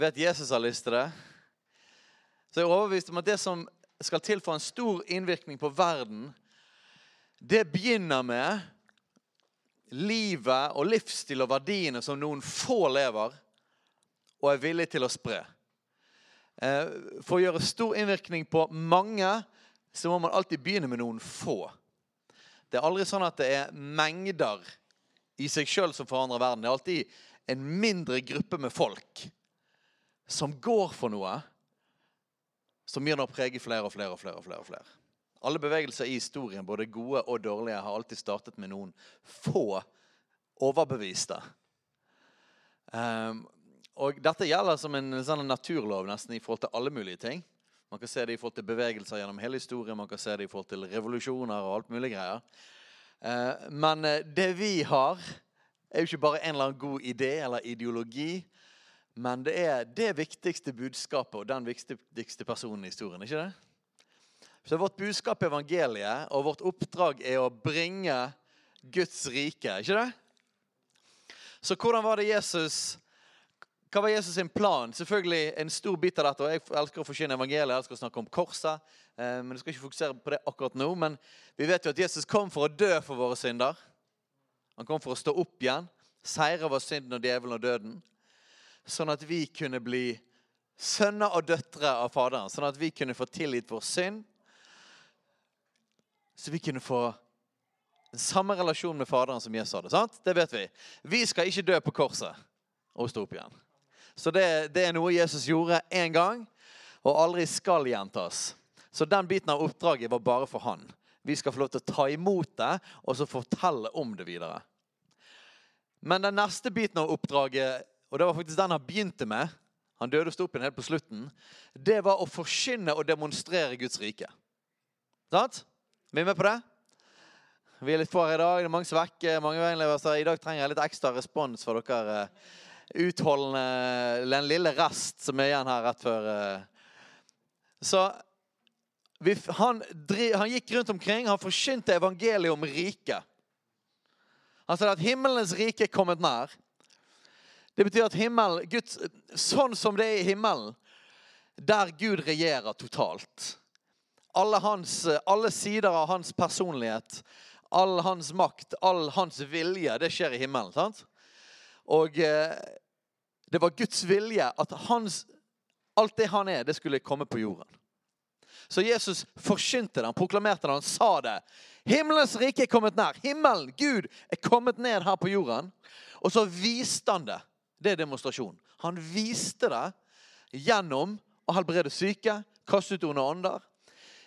Jeg vet Jesus har lyst til det. Så jeg er overbevist om at det som skal til for en stor innvirkning på verden, det begynner med livet og livsstil og verdiene som noen få lever og er villige til å spre. Eh, For å gjøre stor innvirkning på mange, så må man alltid begynne med noen få. Det er aldri sånn at det er mengder i seg sjøl som forandrer verden. Det er alltid en mindre gruppe med folk som går for noe, som begynner å prege flere og flere og flere. og flere og flere. Alle bevegelser i historien, både gode og dårlige, har alltid startet med noen få overbeviste. Um, og dette gjelder som en sånn naturlov nesten i forhold til alle mulige ting. Man kan se det i forhold til bevegelser gjennom hele historien, man kan se det i forhold til revolusjoner og alt mulig greier. Eh, men eh, det vi har, er jo ikke bare en eller annen god idé eller ideologi, men det er det viktigste budskapet og den viktigste personen i historien. ikke det? Så Vårt budskap er evangeliet, og vårt oppdrag er å bringe Guds rike. ikke det? Så hvordan var det Jesus Hva var Jesus sin plan? Selvfølgelig en stor bit av dette. og Jeg elsker å forsyne evangeliet, jeg elsker å snakke om korset. eh, Men jeg skal ikke fokusere på det akkurat nå. Men vi vet jo at Jesus kom for å dø for våre synder. Han kom for å stå opp igjen, seire over synden og djevelen og døden. Sånn at vi kunne bli sønner og døtre av Faderen. Sånn at vi kunne få tilgitt vår synd. Så vi kunne få den samme relasjon med Faderen som Jesus hadde. sant? Det vet vi. Vi skal ikke dø på korset og stå opp igjen. Så det, det er noe Jesus gjorde én gang, og aldri skal gjentas. Så den biten av oppdraget var bare for han. Vi skal få lov til å ta imot det og så fortelle om det videre. Men den neste biten av oppdraget, og det var faktisk den han begynte med Han døde og sto opp igjen helt på slutten. Det var å forkynne og demonstrere Guds rike. Sant? Vi er med på det? Vi er litt få her i dag. Det er mange som er vekke. mange så I dag trenger jeg litt ekstra respons for dere eh, utholdende Den lille rest som er igjen her rett før eh. Så vi, han, han gikk rundt omkring, han forkynte evangeliet om riket. Han sa at himmelens rike er kommet nær. Det betyr at himmel, Guds, sånn som det er i himmelen, der Gud regjerer totalt. Alle, hans, alle sider av hans personlighet, all hans makt, all hans vilje, det skjer i himmelen. sant? Og eh, det var Guds vilje at hans, alt det han er, det skulle komme på jorden. Så Jesus forkynte det, han proklamerte det, han sa det. Himmelens rike er kommet nær. Himmelen, Gud, er kommet ned her på jorden. Og så viste han det. Det er demonstrasjon. Han viste det gjennom å helbrede syke, kaste ut onde ånder,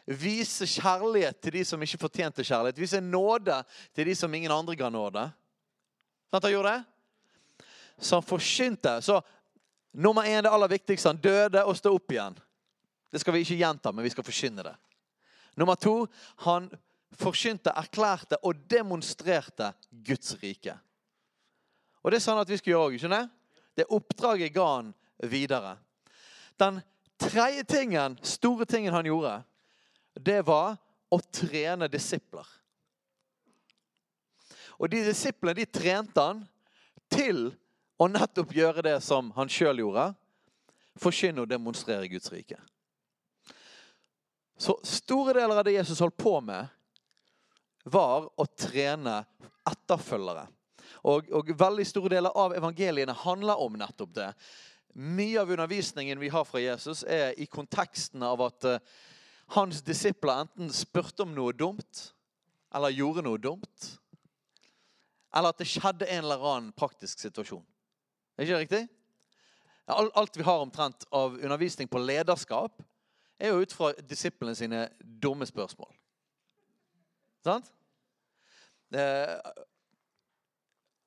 vise kjærlighet til de som ikke fortjente kjærlighet, vise nåde til de som ingen andre ga nåde. Sant han gjorde det? Så han forkynte. Så nummer én, det aller viktigste, han døde og stod opp igjen. Det skal vi ikke gjenta, men vi skal forkynne det. Nummer to, han forkynte, erklærte og demonstrerte Guds rike. Og det er sånn at vi skal gjøre òg, skjønner jeg? Det oppdraget ga han videre. Den tredje tingen, store tingen han gjorde, det var å trene disipler. Og de disiplene de trente han til å nettopp gjøre det som han sjøl gjorde. Forkynne og demonstrere Guds rike. Så store deler av det Jesus holdt på med, var å trene etterfølgere. Og, og veldig store deler av evangeliene handler om nettopp det. Mye av undervisningen vi har fra Jesus, er i konteksten av at eh, hans disipler enten spurte om noe dumt, eller gjorde noe dumt. Eller at det skjedde en eller annen praktisk situasjon. Er ikke det riktig? Alt vi har omtrent av undervisning på lederskap, er jo ut fra disiplene sine dumme spørsmål. Sant?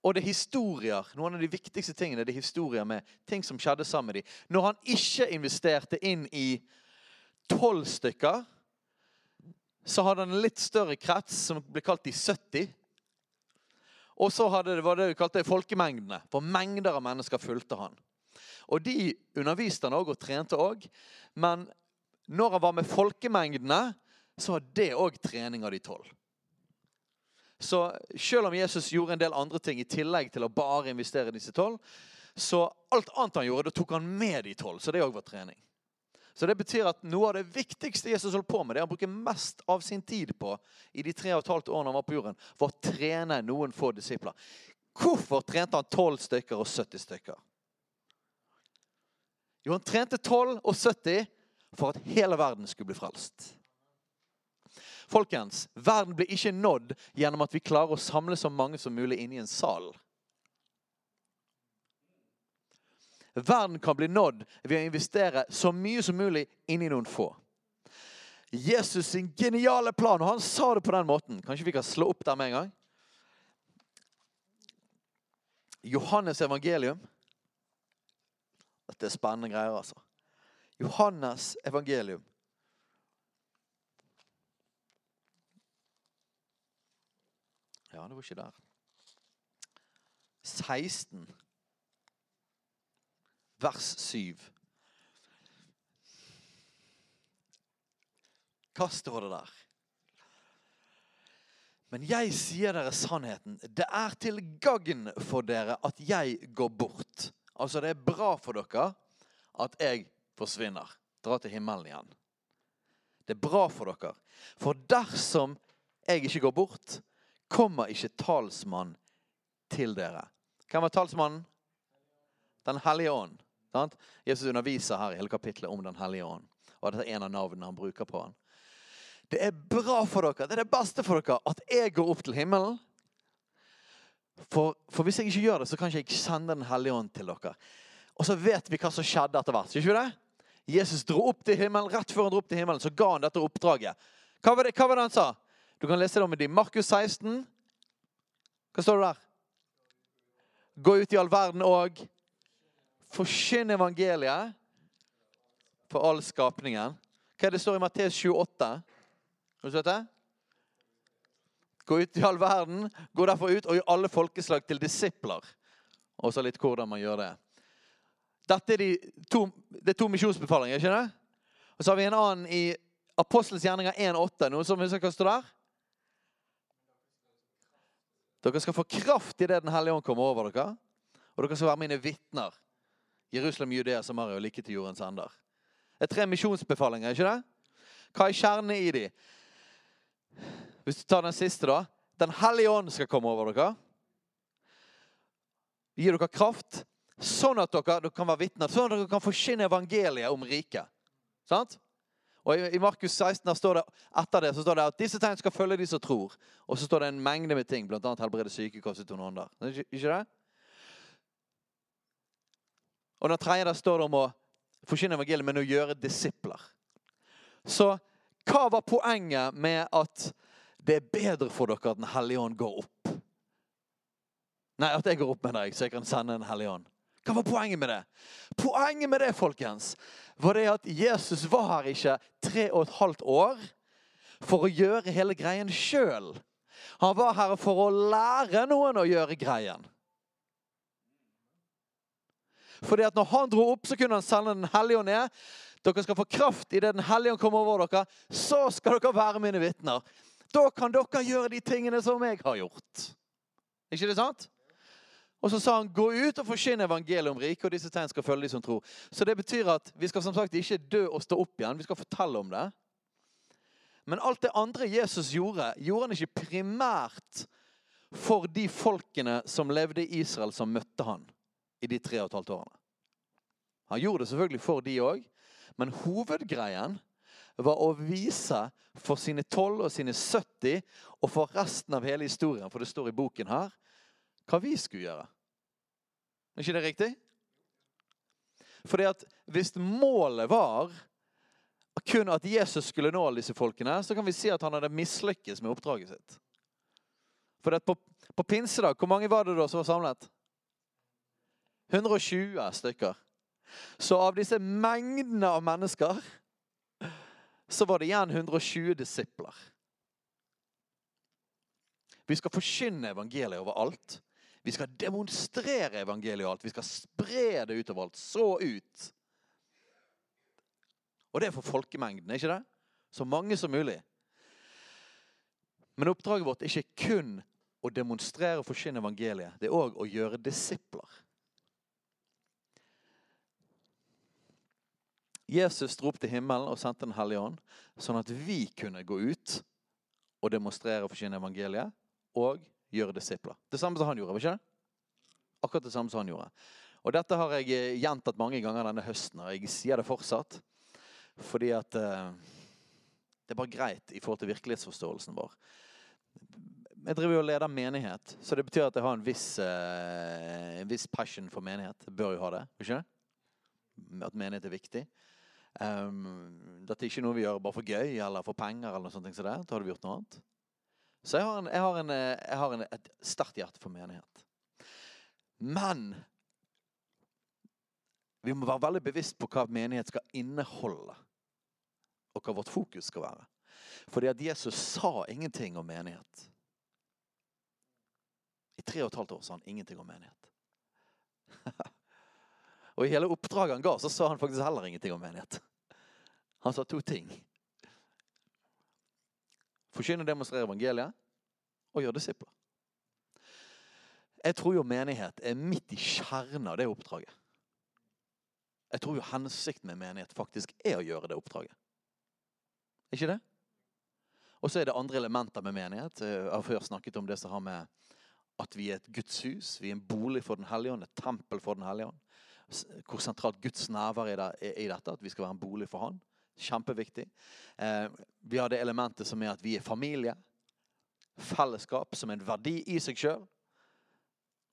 Og det er historier. Noen av de viktigste tingene det er historier med ting som skjedde sammen med dem. Når han ikke investerte inn i tolv stykker, så hadde han en litt større krets som ble kalt de 70. Og så hadde det, var det vi kalte folkemengdene. For mengder av mennesker fulgte han. Og de underviste han òg og trente òg. Men når han var med folkemengdene, så var det òg trening av de tolv. Så selv om Jesus gjorde en del andre ting i tillegg til å bare investere disse tolv, så alt annet han gjorde, da tok han med de tolv. Så det òg var trening. Så det betyr at noe av det viktigste Jesus holdt på med, det han bruker mest av sin tid på i de tre og et halvt årene han var på jorden, var å trene noen få disipler. Hvorfor trente han tolv stykker og 70 stykker? Jo, han trente 12 og 70 for at hele verden skulle bli frelst. Folkens, verden blir ikke nådd gjennom at vi klarer å samle så mange som mulig inne i en sal. Verden kan bli nådd ved å investere så mye som mulig inn i noen få. Jesus sin geniale plan, og han sa det på den måten Kanskje vi kan slå opp der med en gang? Johannes evangelium dette er spennende greier, altså. Johannes evangelium. Ja, det var ikke der. 16, vers 7. Hva står det der? Men jeg sier dere sannheten. Det er til gagn for dere at jeg går bort. Altså, det er bra for dere at jeg forsvinner. Dra til himmelen igjen. Det er bra for dere. For dersom jeg ikke går bort, kommer ikke talsmann til dere. Hvem var talsmannen? Den hellige ånd. Sant? Jesus underviser her i hele kapittelet om Den hellige ånd. Og dette er en av navnene han bruker på han. Det er bra for dere, det er det beste for dere, at jeg går opp til himmelen for, for, hvis jeg ikke gjør det, så kan ikke jeg sende Den hellige ånd til dere. Og så vet vi hva som skjedde etter hvert. ikke det? Jesus dro opp til himmelen, Rett før han dro opp til himmelen, så ga han dette oppdraget. Hva var det, hva var det han sa? Du kan lese det om i Markus 16. Hva står det der? Gå ut i all verden og forkynn evangeliet for all skapningen. Hva er det står i Matteus 28? Har du sett det? Gå ut i all verden, gå derfor ut og gjør alle folkeslag til disipler. Og så litt hvordan man gjør det. Dette er de to, det er to misjonsbefalinger, ikke det? Og så har vi en annen i Apostelens gjerninger 1,8. Noen som husker hva står der? Dere skal få kraft idet Den hellige ånd kommer over dere. Og dere skal være mine vitner. Jerusalem, Judea, Samaria og like til jordens ender. Det er tre misjonsbefalinger, ikke det? Hva er kjernen i de? Hvis du tar den siste, da. Den hellige ånd skal komme over dere. Gi dere kraft, sånn at dere, dere kan være vitner. Sånn at dere kan forsyne evangeliet om riket. Sant? Og I Markus 16 der står det etter det, så står det at disse tegn skal følge de som tror. Og så står det en mengde med ting, bl.a. helbrede syke, kaste ut noen ånder. Ikke det? Og den tredje der står det om å forkynne evangeliet, men å gjøre disipler. Så hva var poenget med at det er bedre for dere at Den hellige ånd går opp. Nei, at jeg går opp med deg, så jeg kan sende Den hellige ånd. Hva var poenget med det? Poenget med det, folkens, var det at Jesus var her ikke tre og et halvt år for å gjøre hele greien sjøl. Han var her for å lære noen å gjøre greien. Fordi at når han dro opp, så kunne han sende Den hellige ånd ned. Dere skal få kraft idet Den hellige ånd kommer over dere. Så skal dere være mine vitner. Da kan dere gjøre de tingene som jeg har gjort. Ikke det sant? Og så sa han, gå ut og forsyn evangeliet om riket, og disse tegn skal følge de som tror. Så det betyr at vi skal som sagt ikke dø og stå opp igjen. Vi skal fortelle om det. Men alt det andre Jesus gjorde, gjorde han ikke primært for de folkene som levde i Israel, som møtte han i de tre og et halvt årene. Han gjorde det selvfølgelig for de òg, men hovedgreien var å vise for sine 12 og sine 70 og for resten av hele historien, for det står i boken her, hva vi skulle gjøre. Er ikke det riktig? Fordi at hvis målet var kun at Jesus skulle nå alle disse folkene, så kan vi si at han hadde mislykkes med oppdraget sitt. For på, på pinsedag, hvor mange var det da som var samlet? 120 stykker. Så av disse mengdene av mennesker så var det igjen 120 disipler. Vi skal forkynne evangeliet overalt. Vi skal demonstrere evangeliet alt. Vi skal spre det utover alt. Så ut. Og det er for folkemengden, ikke det? Så mange som mulig. Men oppdraget vårt er ikke kun å demonstrere og forsyne evangeliet. Det er òg å gjøre disipler. Jesus dro opp til himmelen og sendte Den hellige ånd, sånn at vi kunne gå ut og demonstrere og forsyne evangeliet og gjøre disipler. Det samme som han gjorde. ikke det? Akkurat det samme som han gjorde. Og Dette har jeg eh, gjentatt mange ganger denne høsten, og jeg sier det fortsatt. Fordi at uh, det er bare greit i forhold til virkelighetsforståelsen vår. Jeg driver jo og leder menighet, så det betyr at jeg har en viss, uh, en viss passion for menighet. Jeg bør jo ha det, ikke? At menighet er viktig. Um, dette er ikke noe vi gjør bare for gøy eller for penger. eller noe sånt, så det. Da hadde vi gjort noe annet. Så jeg har, en, jeg har, en, jeg har en, et sterkt hjerte for menighet. Men vi må være veldig bevisst på hva menighet skal inneholde. Og hva vårt fokus skal være. Fordi at Jesus sa ingenting om menighet. I tre og et halvt år sa han ingenting om menighet. Og i hele oppdraget han ga, så sa han faktisk heller ingenting om menighet. Han sa to ting. Forkynne og demonstrere evangeliet, og gjøre disipler. Jeg tror jo menighet er midt i kjernen av det oppdraget. Jeg tror jo hensikten med menighet faktisk er å gjøre det oppdraget. Ikke det? Og så er det andre elementer med menighet. Jeg har før snakket om det som har med at vi er et Guds hus. Vi er en bolig for Den hellige ånd, et tempel for Den hellige ånd hvor sentralt Guds nærvær er i dette. At vi skal være en bolig for Han. Kjempeviktig. Eh, vi har det elementet som er at vi er familie. Fellesskap som en verdi i seg sjøl.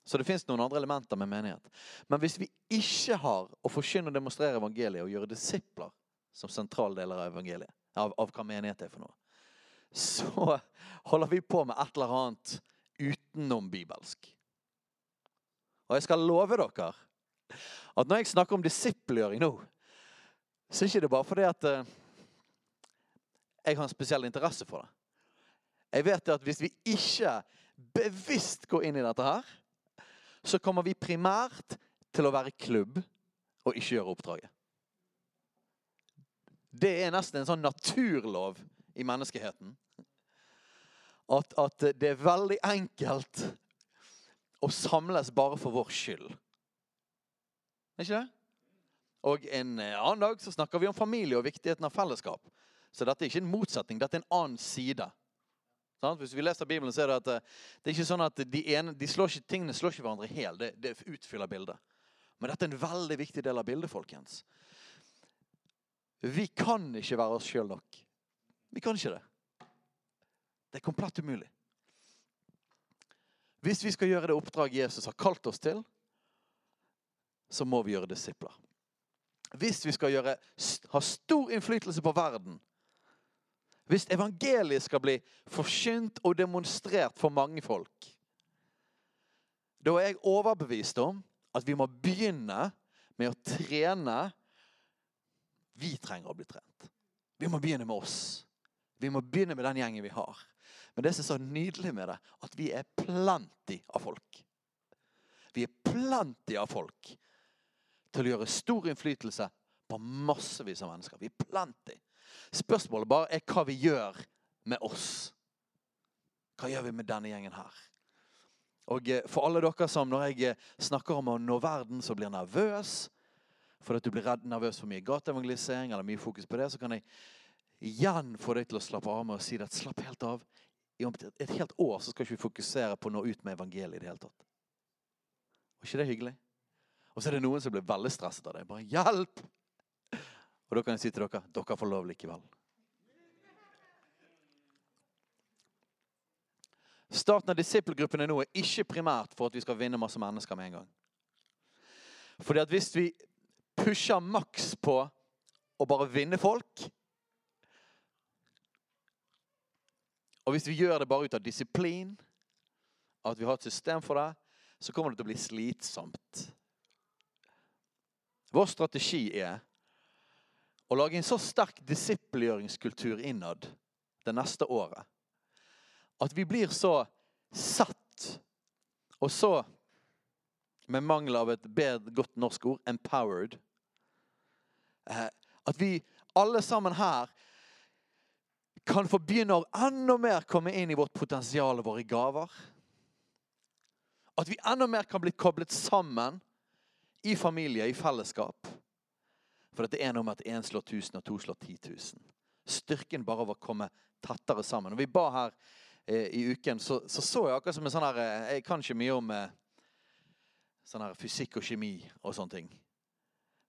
Så det fins noen andre elementer med menighet. Men hvis vi ikke har å forkynne og demonstrere evangeliet og gjøre disipler som sentral deler av evangeliet, av, av hva menighet er for noe, så holder vi på med et eller annet utenom bibelsk. Og jeg skal love dere at når jeg snakker om disippelgjøring nå, så er det ikke bare fordi at uh, jeg har en spesiell interesse for det. Jeg vet at hvis vi ikke bevisst går inn i dette her, så kommer vi primært til å være klubb og ikke gjøre oppdraget. Det er nesten en sånn naturlov i menneskeheten. At, at det er veldig enkelt å samles bare for vår skyld. Ikke det? Og en eh, annen dag så snakker vi om familie og viktigheten av fellesskap. Så dette er ikke en motsetning, dette er en annen side. Hvis vi leser Bibelen, så er det at eh, det er ikke sånn at de ene, de slår ikke, tingene slår ikke hverandre hel. Det, det utfyller bildet. Men dette er en veldig viktig del av bildet, folkens. Vi kan ikke være oss sjøl nok. Vi kan ikke det. Det er komplett umulig. Hvis vi skal gjøre det oppdraget Jesus har kalt oss til, så må vi gjøre disipler. Hvis vi skal gjøre, ha stor innflytelse på verden, hvis evangeliet skal bli forkynt og demonstrert for mange folk, da er jeg overbevist om at vi må begynne med å trene Vi trenger å bli trent. Vi må begynne med oss. Vi må begynne med den gjengen vi har. Men det som er så nydelig med det, at vi er plenty av folk. Vi er plenty av folk til å gjøre stor innflytelse på massevis av mennesker. Vi er plenty. Spørsmålet bare er hva vi gjør med oss. Hva gjør vi med denne gjengen her? Og eh, For alle dere som når jeg eh, snakker om å nå verden, så blir nervøs for at du blir redd, nervøs for mye gateevangelisering eller mye fokus på det, så kan jeg igjen få deg til å slappe av med å si at slapp helt av. i et helt år så skal ikke vi fokusere på å nå ut med evangeliet i det hele tatt. Var ikke det hyggelig? Og så er det noen som blir veldig stresset av det. Bare 'hjelp!' Og da kan jeg si til dere dere får lov likevel. Starten av disippelgruppene nå er ikke primært for at vi skal vinne masse mennesker med en gang. Fordi at hvis vi pusher maks på å bare vinne folk Og hvis vi gjør det bare ut av disiplin, at vi har et system for det, så kommer det til å bli slitsomt. Vår strategi er å lage en så sterk disippelgjøringskultur innad det neste året at vi blir så satt og så, med mangel av et bedre, godt norsk ord, empowered. eh, At vi alle sammen her kan få begynne å enda mer komme inn i vårt potensial og våre gaver. At vi enda mer kan bli koblet sammen i familie, i fellesskap. For det er noe med at én slår 1000 og to slår 10 000. Styrken bare av å komme tettere sammen. Når vi ba her eh, i uken, så, så, så jeg akkurat som en sånn her eh, Jeg kan ikke mye om eh, sånn her fysikk og kjemi og sånne ting.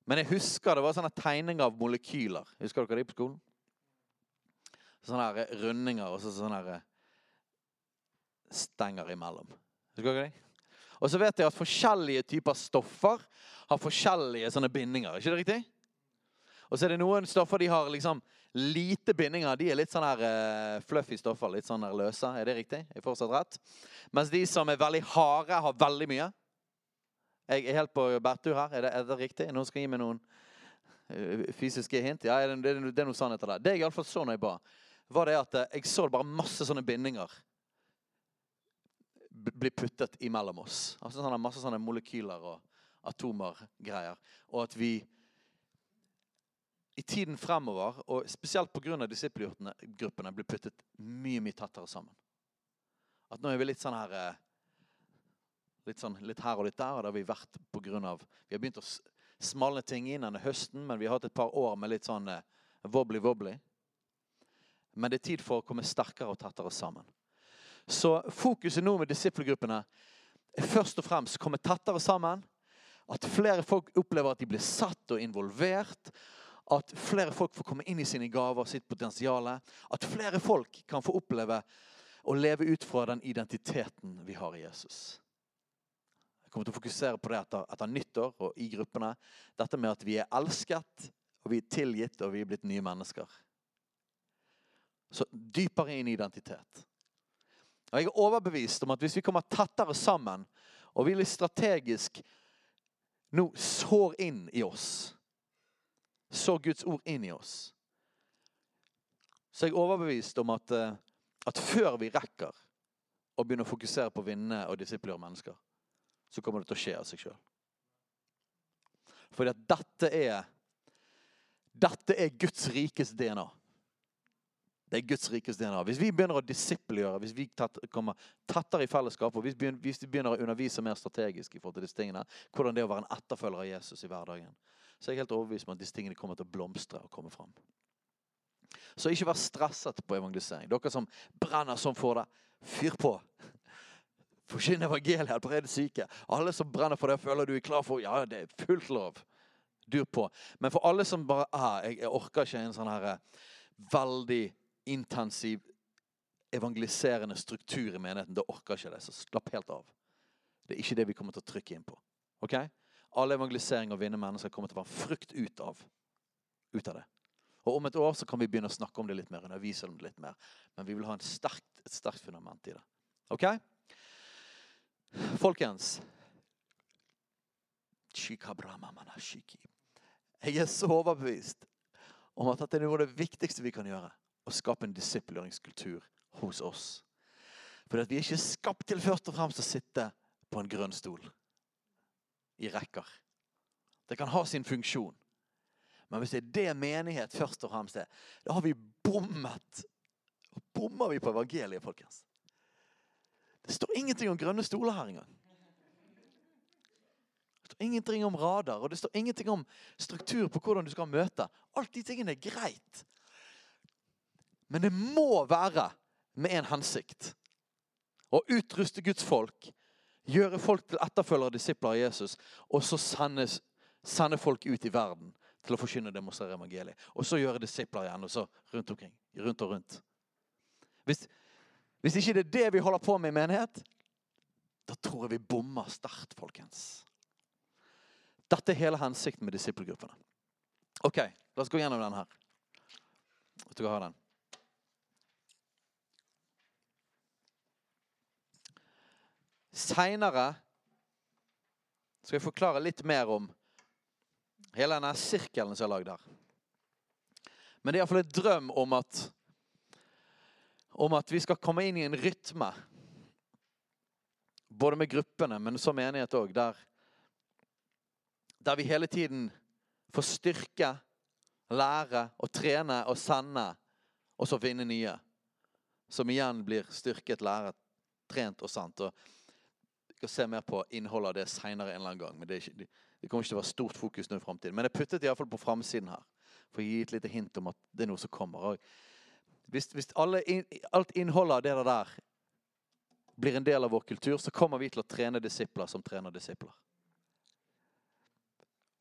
Men jeg husker det var sånne tegninger av molekyler. Husker dere det på skolen? Sånne her rundinger og så sånne her stenger imellom. Husker dere det? Og så vet jeg at forskjellige typer stoffer har forskjellige sånne bindinger. ikke det riktig? Og så er det noen stoffer de har liksom lite bindinger. De er litt sånn her uh, fluffy stoffer. Litt sånn her løse. Er det riktig? Er fortsatt rett? Mens de som er veldig harde, har veldig mye. Jeg er helt på bærtur her. Er det, er det riktig? Noen skal gi meg noen uh, fysiske hint? Ja, det, det, det er noe sannhet av det. Det jeg iallfall så når jeg ba, var det at uh, jeg så bare masse sånne bindinger bli puttet imellom oss. Altså sånne, Masse sånne molekyler og atomer, greier. Og at vi i tiden fremover, og spesielt pga. disippelgruppene, blir puttet mye mye tettere sammen. At nå er vi litt sånn her Litt, sånn, litt her og litt der, og det har vi vært av Vi har begynt å smalne ting inn denne høsten, men vi har hatt et par år med litt sånn wobbly-wobbly. Men det er tid for å komme sterkere og tettere sammen. Så fokuset nå med disippelgruppene er først og fremst å komme tettere sammen. At flere folk opplever at de blir satt og involvert. At flere folk får komme inn i sine gaver og sitt potensial. At flere folk kan få oppleve å leve ut fra den identiteten vi har i Jesus. Jeg kommer til å fokusere på det etter, etter nyttår og i gruppene. Dette med at vi er elsket, og vi er tilgitt, og vi er blitt nye mennesker. Så dypere inn i identitet. Og Jeg er overbevist om at hvis vi kommer tettere sammen, og vi litt strategisk nå sår inn i oss Sår Guds ord inn i oss. Så jeg er overbevist om at, eh, at før vi rekker å begynne å fokusere på å vinne og disiplere mennesker, så kommer det til å skje av seg sjøl. Fordi at dette er Dette er Guds rikes DNA. Det er Guds rikes DNA. Hvis vi begynner å disiplegjøre, hvis vi kommer tettere i fellesskap, og hvis vi begynner å undervise mer strategisk i forhold til disse tingene, hvordan det er å være en etterfølger av Jesus i hverdagen, så er jeg helt overbevist om at disse tingene kommer til å blomstre og komme fram. Så ikke vær stresset på evangelisering. Dere som brenner sånn for det, fyr på. Forkynn evangeliet, helbred syke. Alle som brenner for det, føler du er klar for Ja, det er fullt lov. Dur på. Men for alle som bare ah, jeg, jeg orker ikke en sånn her eh, veldig intensiv evangeliserende struktur i menigheten. Da orker ikke det. Så slapp helt av. Det er ikke det vi kommer til å trykke inn på. Ok? All evangelisering og vinne mennesker kommer til å være frukt ut av, ut av det. Og Om et år så kan vi begynne å snakke om det litt mer. undervise om det litt mer. Men vi vil ha sterkt, et sterkt fundament i det. Ok? Folkens Jeg er så overbevist om at dette er noe av det viktigste vi kan gjøre å skape en disippelgjøringskultur hos oss. For vi er ikke skapt til først og fremst å sitte på en grønn stol i rekker. Det kan ha sin funksjon. Men hvis det er det menighet først og fremst er, da har vi bommet. Og bommer vi på evangeliet, folkens. Det står ingenting om grønne stoler her engang. Det står ingenting om radar, og det står ingenting om struktur på hvordan du skal møte. Alt de tingene er greit. Men det må være med en hensikt. Å utruste Guds folk, gjøre folk til etterfølgere og disipler av Jesus, og så sendes, sende folk ut i verden til å forkynne og demonstrere evangeliet. Og så gjøre disipler igjen, og så rundt omkring. Rundt og rundt. Hvis, hvis ikke det er det vi holder på med i menighet, da tror jeg vi bommer sterkt, folkens. Dette er hele hensikten med disippelgruppene. Ok, la oss gå gjennom den her. Hvis jeg har den. Seinere skal jeg forklare litt mer om hele denne sirkelen som er lagd her. Men det er iallfall en drøm om at, om at vi skal komme inn i en rytme. Både med gruppene, men som menighet òg, der, der vi hele tiden får styrke, lære og trene og sende, og så finne nye. Som igjen blir styrket, læret, trent og sant. Og skal se mer på innholdet av det seinere en eller annen gang. men det, ikke, det, kommer ikke til å være stort fokus nå i fremtiden. Men jeg puttet iallfall på framsiden her for å gi et lite hint om at det er noe som kommer. Hvis, hvis alle, alt innholdet av det der blir en del av vår kultur, så kommer vi til å trene disipler som trener disipler.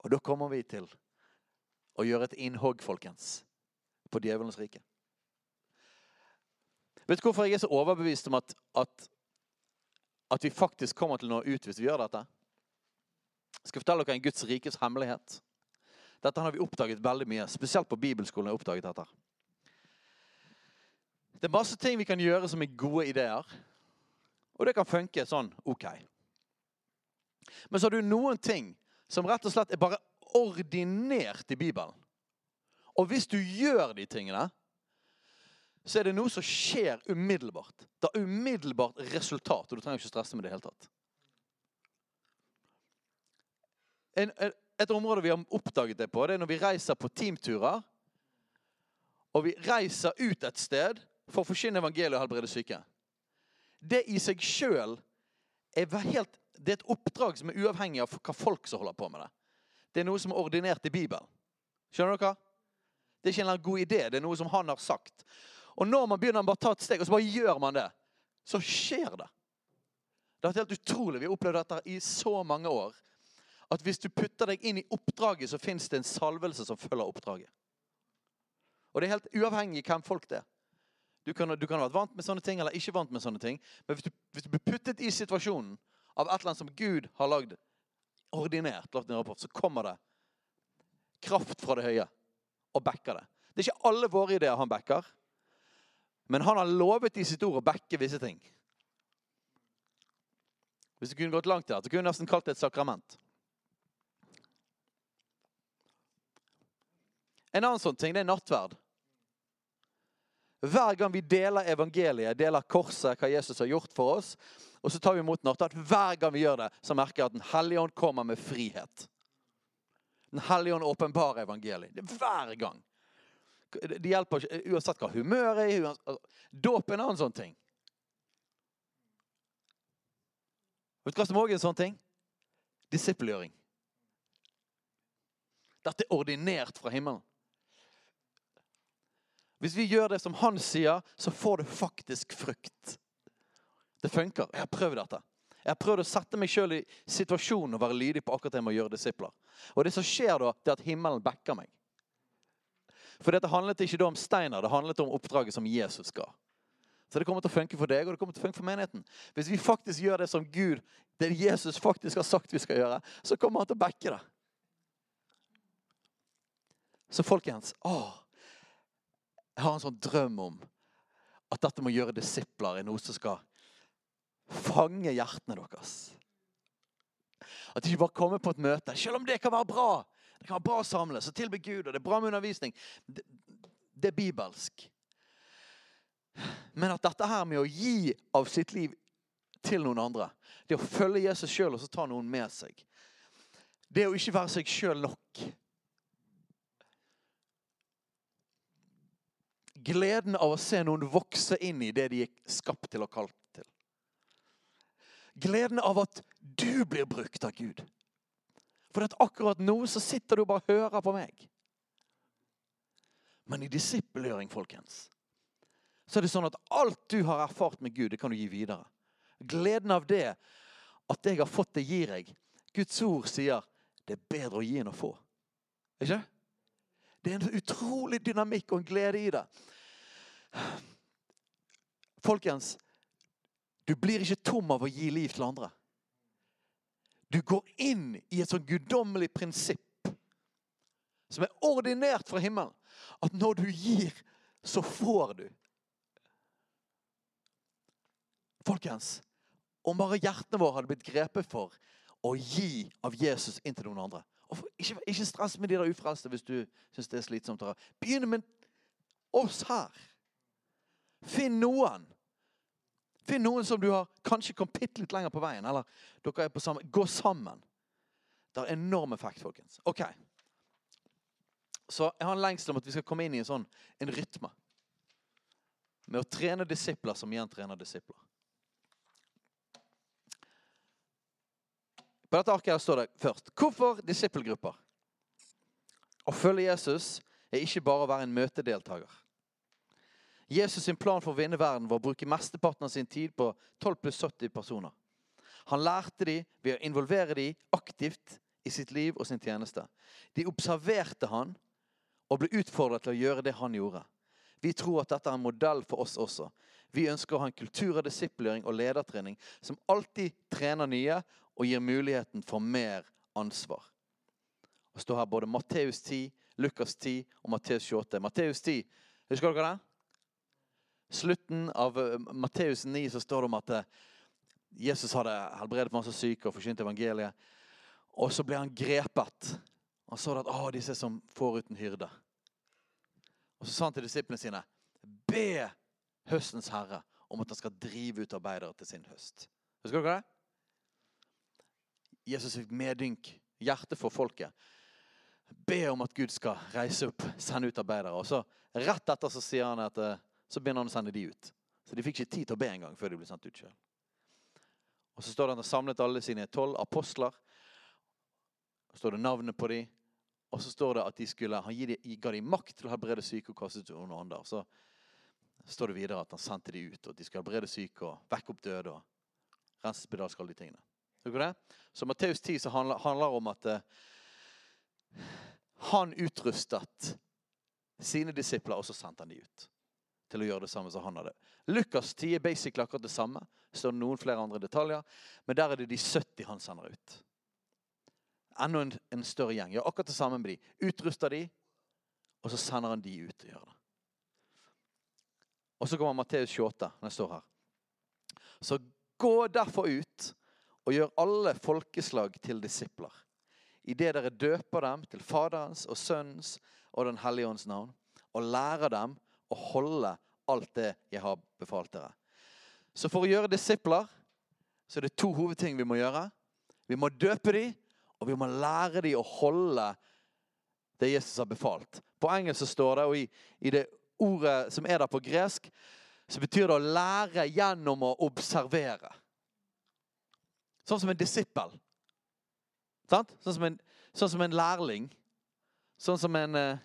Og da kommer vi til å gjøre et innhogg, folkens, på djevelens rike. Vet du hvorfor jeg er så overbevist om at, at, at vi faktisk kommer til å nå ut hvis vi gjør dette? Jeg skal fortelle dere en Guds rikes hemmelighet. Dette har vi oppdaget veldig mye. Spesielt på bibelskolen har jeg oppdaget dette. Det er masse ting vi kan gjøre som er gode ideer. Og det kan funke sånn OK. Men så har du noen ting som rett og slett er bare ordinert i Bibelen. Og hvis du gjør de tingene, så er det noe som skjer umiddelbart. Det har umiddelbart resultat, og du trenger ikke stresse med det i hele tatt. En, et område vi har oppdaget det på, det er når vi reiser på teamturer. Og vi reiser ut et sted for å forkynne evangeliet og helbrede syke. Det i seg sjøl er, det er et oppdrag som er uavhengig av hva folk som holder på med det. Det er noe som er ordinert i Bibelen. Skjønner dere? Det er ikke en god idé, det er noe som han har sagt. Og når man begynner å ta et steg, og så bare gjør man det, så skjer det. Det har vært helt utrolig. Vi har opplevd dette i så mange år. At hvis du putter deg inn i oppdraget, så fins det en salvelse som følger oppdraget. Og det er helt uavhengig hvem folk det er. Du kan, du kan ha vært vant med sånne ting eller ikke vant med sånne ting. Men hvis du, hvis du blir puttet i situasjonen av et eller annet som Gud har lagd ordinert, lagt en rapport, så kommer det kraft fra det høye og backer det. Det er ikke alle våre ideer han backer. Men han har lovet i sitt ord å backe visse ting. Hvis du kunne gått langt der, så kunne du nesten kalt det et sakrament. En annen sånn ting, det er nattverd. Hver gang vi deler evangeliet, deler korset, hva Jesus har gjort for oss, og så tar vi imot nattverd, hver gang vi gjør det, så merker jeg at Den hellige ånd kommer med frihet. Den hellige ånd åpenbarer evangeliet. Det er hver gang. Det hjelper ikke uansett hva humøret er. Altså, dåp er en annen sånn ting. Vet du hva som òg er en sånn ting? Disippelgjøring. Dette er ordinert fra himmelen. Hvis vi gjør det som han sier, så får det faktisk frukt. Det funker. Jeg har prøvd dette. Jeg har prøvd å sette meg sjøl i situasjonen og være lydig på akkurat det med å gjøre disipler. Og det som skjer da, det er at himmelen backer meg. For dette handlet ikke om steiner, det handlet om oppdraget som Jesus ga. Så det kommer til å funke for deg, og det kommer til å funke for menigheten. Hvis vi faktisk gjør det som Gud, det Jesus faktisk har sagt vi skal gjøre, så kommer han til å backe det. Så folkens å, Jeg har en sånn drøm om at dette med å gjøre disipler er noe som skal fange hjertene deres. At de ikke bare kommer på et møte, selv om det kan være bra. Kan være bra å samles og tilbe Gud, og det er bra med undervisning. Det, det er bibelsk. Men at dette her med å gi av sitt liv til noen andre, det å følge Jesus sjøl og så ta noen med seg, det å ikke være seg sjøl nok Gleden av å se noen vokse inn i det de er skapt til og kalt til. Gleden av at du blir brukt av Gud. For at akkurat nå så sitter du og bare hører på meg. Men i disippelgjøring, folkens, så er det sånn at alt du har erfart med Gud, det kan du gi videre. Gleden av det, at jeg har fått det, gir jeg. Guds ord sier det er bedre å gi enn å få. Ikke? Det er en utrolig dynamikk og en glede i det. Folkens, du blir ikke tom av å gi liv til andre. Du går inn i et sånn guddommelig prinsipp som er ordinert fra himmelen. At når du gir, så får du. Folkens, om bare hjertene våre hadde blitt grepet for å gi av Jesus inn til noen andre og ikke, ikke stress med de der ufrelste hvis du syns det er slitsomt. Begynn med oss her. Finn noen. Finn noen som du har kanskje kommet bitte litt lenger på veien. Eller dere er på samme Gå sammen. Det har enorm effekt, folkens. Ok. Så jeg har en lengsel om at vi skal komme inn i en sånn en rytme. Med å trene disipler som igjen trener disipler. På dette arket her står det først Hvorfor disippelgrupper? Å følge Jesus er ikke bare å være en møtedeltaker. Jesus sin plan for å vinne verden var å bruke mesteparten av sin tid på 12 pluss 70 personer. Han lærte dem ved å involvere dem aktivt i sitt liv og sin tjeneste. De observerte han og ble utfordret til å gjøre det han gjorde. Vi tror at dette er en modell for oss også. Vi ønsker å ha en kultur av disiplering og ledertrening som alltid trener nye og gir muligheten for mer ansvar. Det står her både Matteus 10, Lukas 10 og Matteus 28. Matteus 10, husker dere det? Slutten av eh, Matteus 9 så står det om at eh, Jesus hadde helbredet masse syke og forkynt evangeliet. Og så ble han grepet. Han så at å, disse som får uten hyrde. Og så sa han til disiplene sine Be høstens herre om at han skal drive ut arbeidere til sin høst. Husker dere det? Jesus fikk medynk, hjerte for folket. Be om at Gud skal reise opp, sende ut arbeidere. Og så Rett etter så sier han at eh, så begynner han å sende de ut. Så de fikk ikke tid til å be engang før de ble sendt ut sjøl. Og så står det at han har samlet alle sine tolv apostler. Så står det navnet på dem. Og så står det at de skulle, han ga dem makt til å helbrede syke og kaste ut onde ånder. Så står det videre at han sendte dem ut, og at de skulle helbrede syke og vekke opp døde. og rense spedalsk, alle de tingene. Så Matteus 10 så handler, handler om at uh, han utrustet sine disipler, og så sendte han dem ut til å gjøre det samme som han hadde. Lukas 10 er basically akkurat det samme. Det står noen flere andre detaljer. Men der er det de 70 han sender ut. Enda en, en større gjeng. Gjør akkurat det samme med de. Utruster de, og så sender han de ut og gjør det. Og så kommer Matteus 28, når jeg står her. Så gå derfor ut og gjør alle folkeslag til disipler. Idet dere døper dem til Faderens og Sønnens og Den hellige ånds navn, og lærer dem å holde alt det jeg har befalt dere. Så for å gjøre disipler så er det to hovedting vi må gjøre. Vi må døpe dem, og vi må lære dem å holde det Jesus har befalt. På engelsk så står det, og i, i det ordet som er der på gresk, så betyr det å lære gjennom å observere. Sånn som en disippel. Sånn som, en, sånn som en lærling. Sånn som en eh,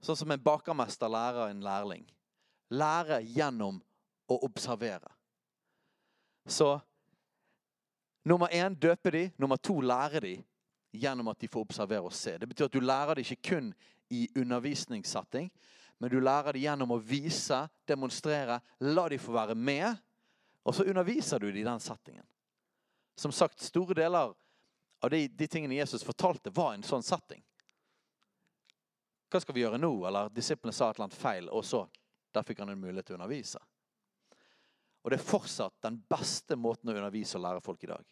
Sånn som en bakermester lærer en lærling. Lære gjennom å observere. Så nummer én døpe de. Nummer to lære de gjennom at de får observere og se. Det betyr at du lærer det ikke kun i undervisningssetting, men du lærer det gjennom å vise, demonstrere, la de få være med og så underviser du dem i den settingen. Som sagt, store deler av de, de, tingene Jesus fortalte, var en sånn setting. Hva skal vi gjøre nå? Eller disiplene sa et eller annet feil, og så Der fikk han en mulighet til å undervise. Og det er fortsatt den beste måten å undervise og lære folk i dag.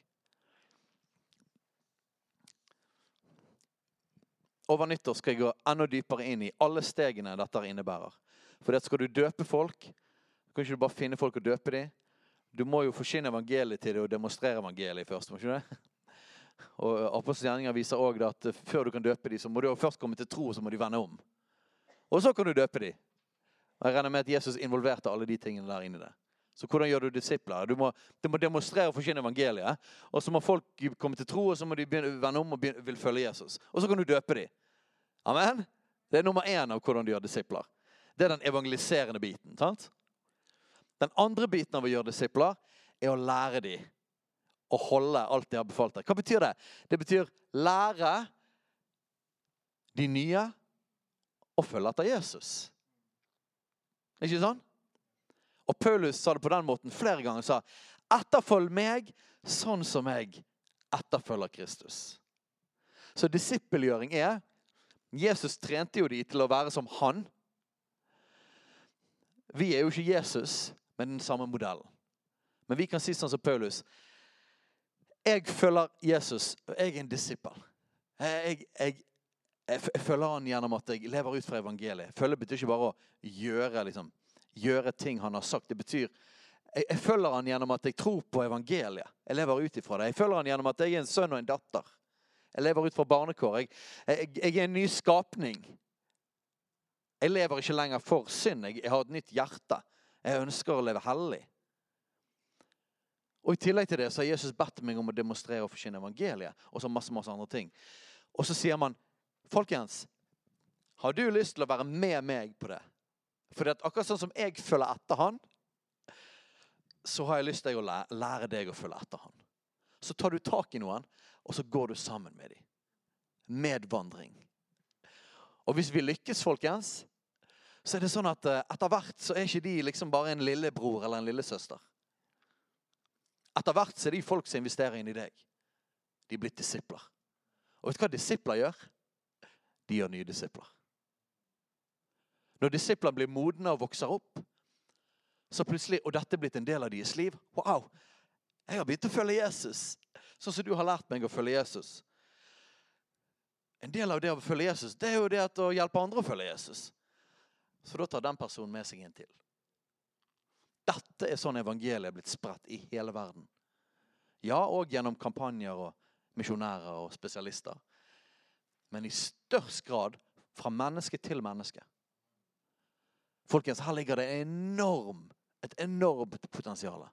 Over nyttår skal jeg gå enda dypere inn i alle stegene dette innebærer. For det skal du døpe folk, kan ikke du bare finne folk og døpe dem. Du må jo forsyne evangeliet til det og demonstrere evangeliet først. må ikke det? Og Apostelens viser også at før du kan døpe dem, så må du først komme til tro, og så må de vende om. Og så kan du døpe dem. Jeg regner med at Jesus involverte alle de tingene der inni det. Så hvordan gjør du disipler? Du må, du må demonstrere og forkynne evangeliet. Og så må folk komme til tro, og så må de begynne, vende om og begynne, vil følge Jesus. Og så kan du døpe dem. Amen? Det er nummer én av hvordan du gjør disipler. Det er den evangeliserende biten. sant? Den andre biten av å gjøre disipler er å lære dem å holde alt de har befalt deg. Hva betyr det? Det betyr lære de nye å følge etter Jesus. Ikke sånn? Og Paulus sa det på den måten flere ganger. sa, Etterfølg meg sånn som jeg etterfølger Kristus. Så disippelgjøring er Jesus trente jo de til å være som han. Vi er jo ikke Jesus med den samme modellen. Men vi kan si sånn som Paulus. Jeg følger Jesus, jeg er en disippel. Jeg, jeg, jeg, følger han gjennom at jeg lever ut fra evangeliet. Følge betyr ikke bare å gjøre, liksom, gjøre ting han har sagt. Det betyr jeg, jeg følger han gjennom at jeg tror på evangeliet. Jeg lever ut ifra det. Jeg følger han gjennom at jeg er en sønn og en datter. Jeg lever ut fra barnekår. Jeg, jeg, jeg er en ny skapning. Jeg lever ikke lenger for synd. Jeg, jeg har et nytt hjerte. Jeg ønsker å leve hellig. Og I tillegg til det så har Jesus bedt meg om å demonstrere og forkynne evangeliet. Og så masse, masse andre ting. Og så sier man, folkens, har du lyst til å være med meg på det? For akkurat sånn som jeg følger etter han, så har jeg lyst til å lære deg å følge etter han. Så tar du tak i noen, og så går du sammen med dem. Medvandring. Og hvis vi lykkes, folkens, så er det sånn at eh, etter hvert så er ikke de liksom bare en lillebror eller en lillesøster. Etter hvert så er de folk som investerer inn i deg. De er blitt disipler. Og vet du hva disipler gjør? De gjør nye disipler. Når disiplene blir modne og vokser opp, så plutselig, og dette er blitt en del av deres liv Wow! Jeg har begynt å følge Jesus, sånn som du har lært meg å følge Jesus. En del av det å følge Jesus det er jo det å hjelpe andre å følge Jesus. Så da tar den personen med seg en til. Dette er sånn evangeliet er blitt spredt i hele verden. Ja, og gjennom kampanjer og misjonærer og spesialister. Men i størst grad fra menneske til menneske. Folkens, her ligger det enorm, et enormt potensial.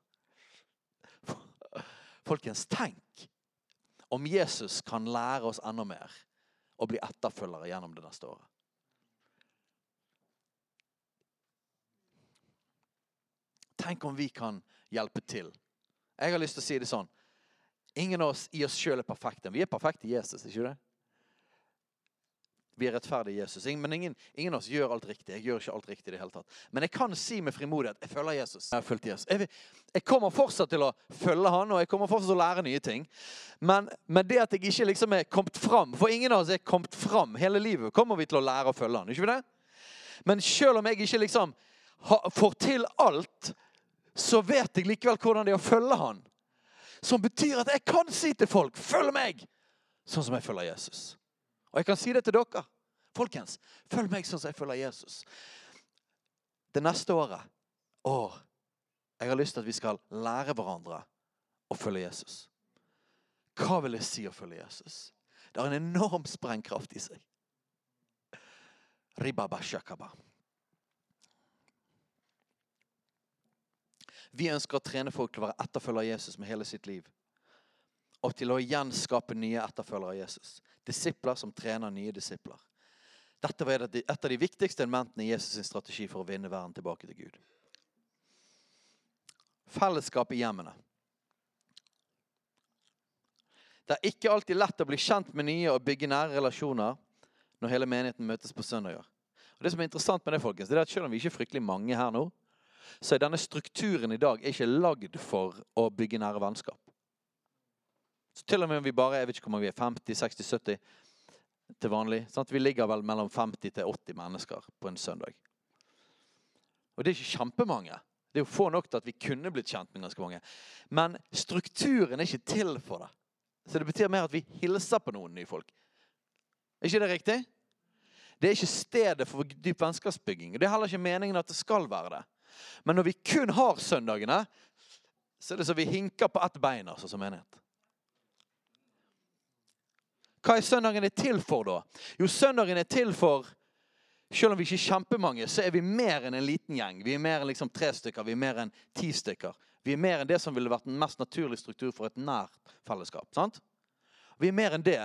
Folkens, tenk om Jesus kan lære oss enda mer og bli etterfølgere gjennom det neste året. Tenk om vi kan hjelpe til. Jeg har lyst til å si det sånn. Ingen av oss i oss sjøl er perfekte. Vi er perfekte i Jesus, ikke det? Vi er rettferdige i Jesus. Men ingen, ingen, av oss gjør alt riktig. Jeg gjør ikke alt riktig i det hele tatt. Men jeg kan si med frimodighet jeg følger Jesus. Jeg har fulgt Jesus. Jeg, jeg, kommer fortsatt til å følge han, og jeg kommer fortsatt til å lære nye ting. Men, men det at jeg ikke liksom er kommet fram For ingen av oss er kommet fram hele livet. kommer vi til å lære å følge han, ikke det? Men selv om jeg ikke liksom får til alt, så vet jeg likevel hvordan det er å følge han. Som betyr at jeg kan si til folk 'følg meg', sånn som jeg følger Jesus. Og jeg kan si det til dere. Folkens, følg meg sånn som jeg følger Jesus. Det neste året Å, jeg har lyst til at vi skal lære hverandre å følge Jesus. Hva vil det si å følge Jesus? Det har en enorm sprengkraft i seg. Ribabashakaba. Vi ønsker å trene folk til å være etterfølger av Jesus med hele sitt liv. Og til å igjen skape nye etterfølgere av Jesus. Disipler som trener nye disipler. Dette var et av de viktigste elementene i Jesus' strategi for å vinne verden tilbake til Gud. Fellesskap i hjemmene. Det er ikke alltid lett å bli kjent med nye og bygge nære relasjoner når hele menigheten møtes på søndager. Og det som er interessant med det, folkens, det er at Selv om vi ikke er fryktelig mange her nå, så er denne strukturen i dag ikke lagd for å bygge nære vennskap. Så til og med om vi bare jeg vet ikke hvor mange vi er, 50, 60, 70 til vanlig sant? Vi ligger vel mellom 50 til 80 mennesker på en søndag. Og det er ikke kjempemange. Det er jo få nok til at vi kunne blitt kjent med ganske mange. Men strukturen er ikke til for det. Så det betyr mer at vi hilser på noen nye folk. Er ikke det riktig? Det er ikke stedet for dyp vennskapsbygging. Det er heller ikke meningen at det skal være det. Men når vi kun har søndagene, så er det som vi hinker på ett bein altså, som menighet. Hva er søndagen er til for, da? Jo, søndagen er til for selv om vi ikke er kjempemange, så er vi mer enn en liten gjeng. Vi er mer enn liksom tre stykker, vi er mer enn ti stykker. Vi er mer enn det som ville vært den mest naturlige struktur for et nært fellesskap. sant? Vi er mer enn det.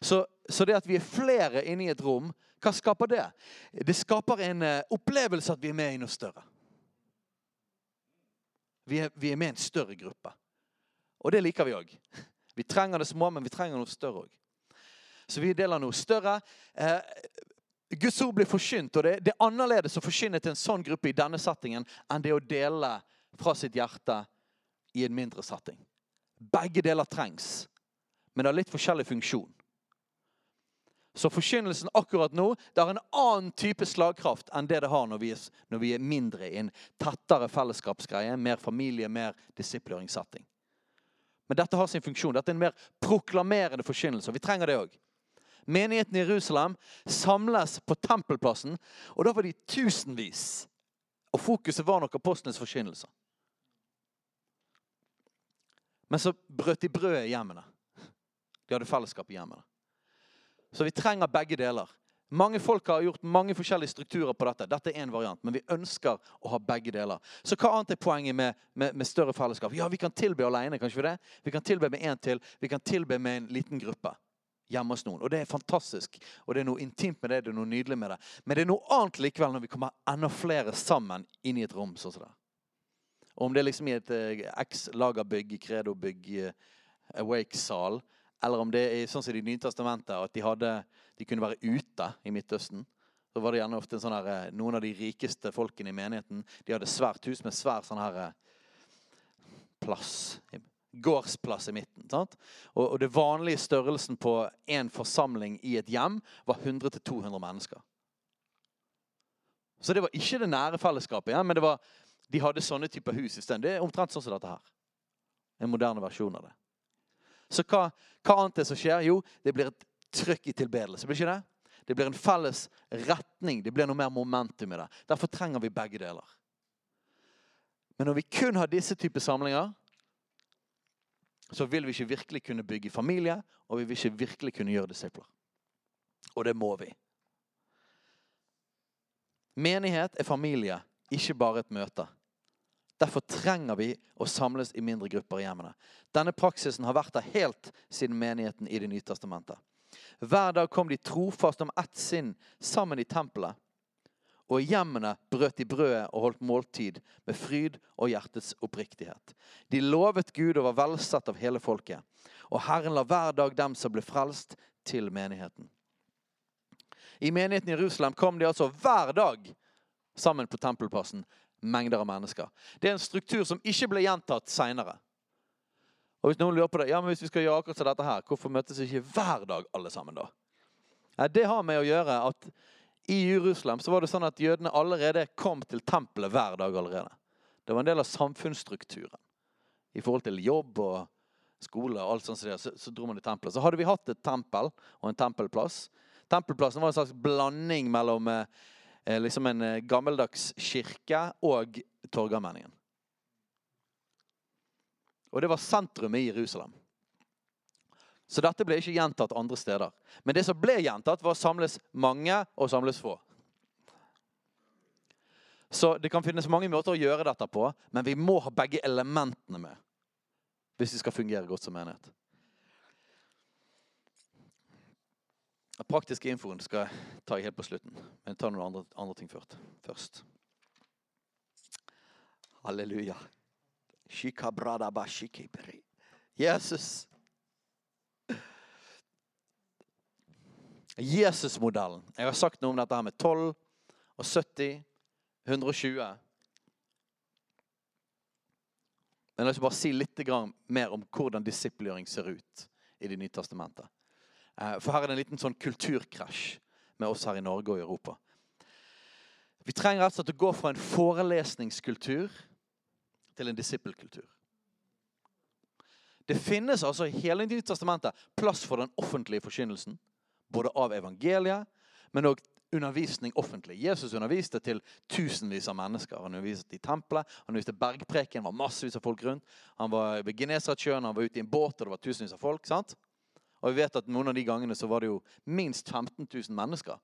Så, så det at vi er flere inne i et rom, hva skaper det? Det skaper en eh, opplevelse at vi er med i noe større. Vi er, vi er med i en større gruppe. Og det liker vi òg. Vi trenger det små, men vi trenger noe større òg. Så vi deler noe større. Eh, Guds ord blir forkynt, og det, det, er annerledes å forkynne til en sånn gruppe i denne settingen enn det å dele fra sitt hjerte i en mindre setting. Begge deler trengs, men det har litt forskjellig funksjon. Så forkynnelsen akkurat nå det har en annen type slagkraft enn det det har når vi er, når vi er mindre i en tettere fellesskapsgreie, mer familie, mer disipleringssetting. Men dette har sin funksjon. Dette er en mer proklamerende forkynnelse. Vi trenger det òg. Menigheten i Jerusalem samles på tempelplassen, og da var de tusenvis. Og fokuset var nok apostlenes forkynnelse. Men så brøt de brødet i hjemmene. De hadde fellesskap i hjemmene. Så vi trenger begge deler. Mange folk har gjort mange forskjellige strukturer på dette. Dette er en variant, men vi ønsker å ha begge deler. Så hva annet er poenget med, med, med større fellesskap? Ja, Vi kan tilbe alene, kanskje vi det? Vi kan tilbe med én til. Vi kan tilbe med en liten gruppe hjemme hos noen. Og det er fantastisk. Og det er noe intimt med det, det er noe nydelig med det. Men det er noe annet likevel når vi kommer enda flere sammen inn i et rom sånn som det. Og om det er liksom i et eh, X-lagerbygg, Credo-bygg, eh, Awake-sal, eller om det er sånn som i Det nye testamentet, at de, hadde, de, kunne være ute i Midtøsten. Så var det gjerne ofte sånn her, eh, Noen av de rikeste folkene i menigheten de hadde svært hus med svær sånn her eh, plass. Gårdsplass i midten. sant? Og, og det vanlige størrelsen på en forsamling i et hjem var 100-200 mennesker. Så det var ikke det nære fellesskapet, ja, men var, de hadde sånne typer hus isteden. Det er omtrent sånn som dette her. En moderne versjon av det. Så hva, hva annet er det som skjer? Jo, det blir et trykk i tilbedelse. Blir ikke det? Det blir en felles retning. Det blir noe mer momentum i det. Derfor trenger vi begge deler. Men når vi kun har disse typer samlinger, så vil vi ikke virkelig kunne bygge familie, og vi vil ikke virkelig kunne gjøre disipler. Og det må vi. Menighet er familie, ikke bare et møte. Derfor trenger vi å samles i mindre grupper i hjemmene. Denne praksisen har vært der helt siden menigheten i Det nye testamentet. Hver dag kom de trofast om ett sinn sammen i tempelet. Og i hjemmene brøt de brødet og holdt måltid med fryd og hjertets oppriktighet. De lovet Gud og var velsatt av hele folket. Og Herren la hver dag dem som ble frelst, til menigheten. I menigheten i Jerusalem kom de altså hver dag sammen på tempelplassen mengder av mennesker. Det er en struktur som ikke ble gjentatt seinere. Og hvis noen lurer på det, ja, men hvis vi skal gjøre akkurat dette her, hvorfor møtes vi ikke hver dag alle sammen da? Det har med å gjøre at i Jerusalem så var det sånn at jødene allerede kom til tempelet hver dag allerede. Det var en del av samfunnsstrukturen. I forhold til jobb og skole og alt sånt så, så, dro man i tempelet. Så hadde vi hatt et tempel og en tempelplass. Tempelplassen var en slags blanding mellom Eh, liksom en eh, gammeldags kirke og Torgallmenningen. Og det var sentrumet i Jerusalem. Så dette ble ikke gjentatt andre steder. Men det som ble gjentatt, var å samles mange og samles få. Så det kan finnes mange måter å gjøre dette på, men vi må ha begge elementene med hvis vi skal fungere godt som menighet. Den praktiske infoen skal jeg ta helt på slutten. Men jeg tar noen andre, andre ting først. Halleluja. Jesus. Jesus-modellen. Jeg har sagt noe om dette her med 12 og 70, 120. Men jeg vil bare si litt mer om hvordan disiplering ser ut i Det nye testamentet. Eh, for her er det en liten sånn kulturkrasj med oss her i Norge og i Europa. Vi trenger altså å gå fra en forelesningskultur til en disippelkultur. Det finnes altså i hele Nye testamentet plass for den offentlige forkynnelsen. Både av evangeliet, men òg undervisning offentlig. Jesus underviste til tusenvis av mennesker. Han underviste i tempelet, han underviste bergpreken, var massevis av folk rundt. Han var ved Genesaretsjøen, han var ute i en båt, og det var tusenvis av folk. sant? Og vi vet at noen av de gangene så var det jo minst 15 000 mennesker.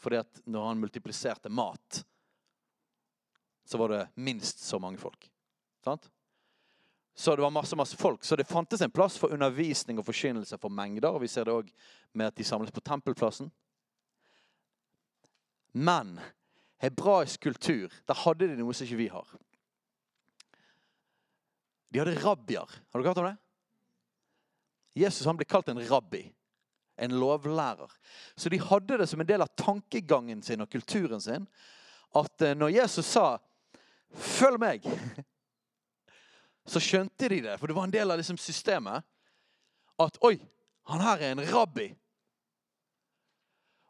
Fordi at når han multipliserte mat, så var det minst så mange folk. Sant? Så det var masse masse folk. Så det fantes en plass for undervisning og forkynnelse for mengder. og Vi ser det òg med at de samles på tempelplassen. Men hebraisk kultur, der hadde de noe som ikke vi har. De hadde rabbier. Har du hørt om det? Jesus han ble kalt en rabbi. En lovlærer. Så de hadde det som en del av tankegangen sin og kulturen sin at eh, når Jesus sa 'følg meg', så skjønte de det. For det var en del av liksom systemet. At 'oi, han her er en rabbi'.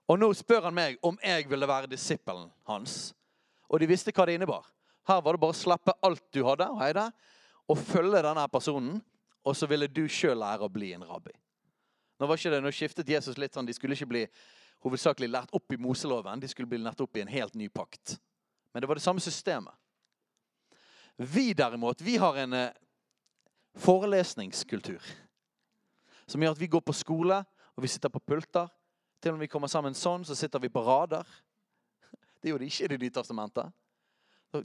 Og nå spør han meg om jeg ville være disippelen hans. Og de visste hva det innebar. Her var det bare å slippe alt du hadde, og følge denne personen. Og så ville du sjøl lære å bli en rabbi. Nå var ikke det, nå skiftet Jesus litt sånn, De skulle ikke bli hovedsakelig lært opp i Moseloven. De skulle bli lært opp i en helt ny pakt. Men det var det samme systemet. Vi derimot, vi har en eh, forelesningskultur. Som gjør at vi går på skole, og vi sitter på pulter. Til og med vi kommer sammen sånn, så sitter vi på rader. Det gjorde de ikke i Det nye testamentet. Så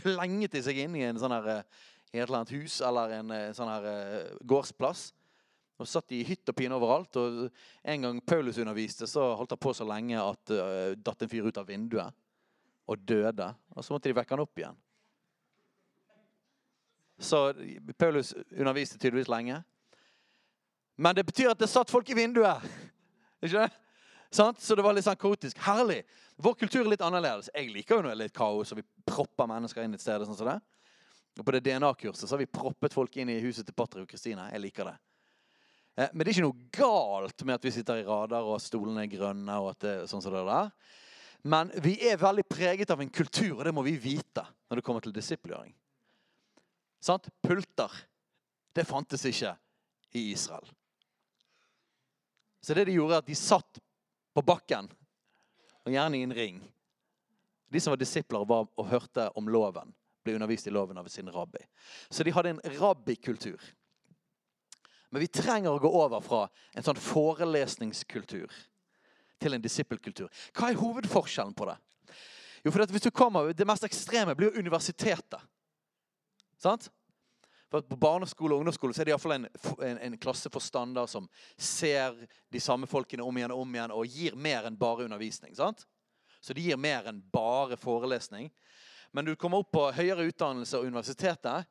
klenget de seg inn i en sånn her, eh, i et eller annet hus eller en en sånn her eh, gårdsplass. Og satt i hytt og pine overalt. Og en gang Paulus underviste, så holdt han på så lenge at uh, datt en fyr ut av vinduet og døde. Og så måtte de vekke han opp igjen. Så Paulus underviste tydeligvis lenge. Men det betyr at det satt folk i vinduet. Ikke det? Så det var litt sånn kaotisk. Herlig. Vår kultur er litt annerledes. Jeg liker jo når det er litt kaos, og vi propper mennesker inn et sted. sånn som det. Og På det DNA-kurset så har vi proppet folk inn i huset til Patrick og Kristine. Jeg liker det. Eh, Men det er ikke noe galt med at vi sitter i rader og stolene er grønne. og at det er sånn som det der. Men vi er veldig preget av en kultur, og det må vi vite når det kommer til disippelgjøring. Sant? Pulter. Det fantes ikke i Israel. Så det de gjorde, er at de satt på bakken, og gjerne i en ring. De som var disipler var og hørte om loven, ble undervist i loven av sin rabbi. Så de hadde en rabbikultur. Men vi trenger å gå over fra en sånn forelesningskultur til en disippelkultur. Hva er hovedforskjellen på det? Jo, for hvis du kommer, Det mest ekstreme blir jo universitetet. Sant? For På barneskole og ungdomsskole så er det iallfall en, en, en klasseforstander som ser de samme folkene om igjen og om igjen og gir mer enn bare undervisning. sant? Så de gir mer enn bare forelesning. Men du kommer opp på høyere utdannelse og universitetet,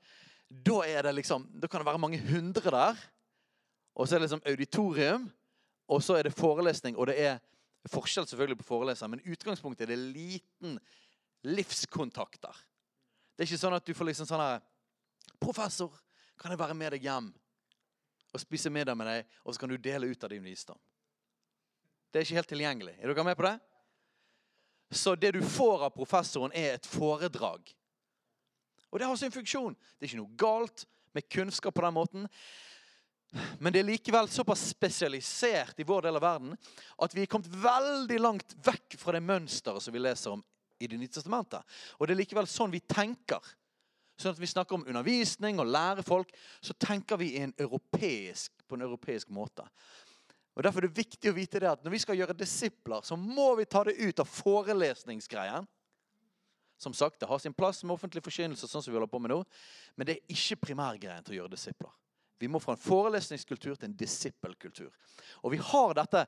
da, liksom, da kan det være mange hundre der. Og så er det liksom auditorium, og så er det forelesning. Og det er forskjell selvfølgelig på foreleser, men utgangspunktet er det liten livskontakter. Det er ikke sånn at du får liksom sånn her 'Professor, kan jeg være med deg hjem og spise middag med deg?' 'Og så kan du dele ut av din visdom.' Det er ikke helt tilgjengelig. Er dere med på det? Så det du får av professoren, er et foredrag. Og det har sin funksjon. Det er ikke noe galt med kunnskap på den måten. Men det er likevel såpass spesialisert i vår del av verden at vi er kommet veldig langt vekk fra det mønsteret som vi leser om i Det nye testamentet. Og det er likevel sånn vi tenker. Sånn at vi snakker om undervisning og lære folk, så tenker vi en på en europeisk måte. Og Derfor er det viktig å vite det at når vi skal gjøre disipler, så må vi ta det ut av forelesningsgreien. Som sagt, Det har sin plass med offentlig forkynnelse, sånn som vi holder på med nå, men det er ikke primærgreien til å gjøre disipler. Vi må fra en forelesningskultur til en disippelkultur. Og vi har dette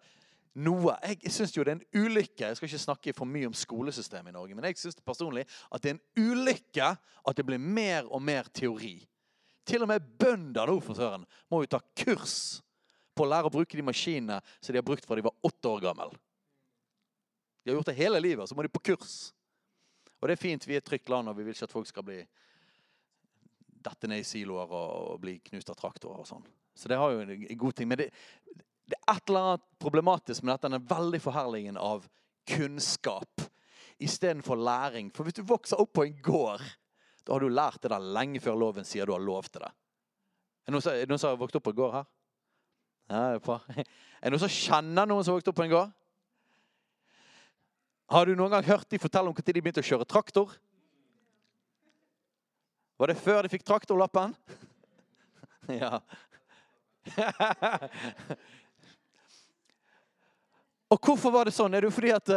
noe. Jeg syns jo det er en ulykke Jeg skal ikke snakke for mye om skolesystemet i Norge, men jeg syns personlig at det er en ulykke at det blir mer og mer teori. Til og med bønder nå for søren, må jo ta kurs på å lære å bruke de maskinene som de har brukt fra de var åtte år gammel. De har gjort det hele livet, så må de på kurs. Og det er fint, vi er et trygt land, og vi vil ikke at folk skal bli dette ned i siloer og, og bli knust av traktorer og sånn. Så det har jo en god ting. Men det, det er et eller annet problematisk med dette, den veldig forherligingen av kunnskap istedenfor læring. For hvis du vokser opp på en gård, da har du lært det der lenge før loven sier du har lov til det. Er det noen som, har vokst opp på en gård her? Er, det noen som kjenner noen som har vokst opp på en gård? Har du noen gang hørt de fortelle om når de begynte å kjøre traktor? Var det før de fikk traktorlappen? ja. Og hvorfor var det sånn? Er det fordi at,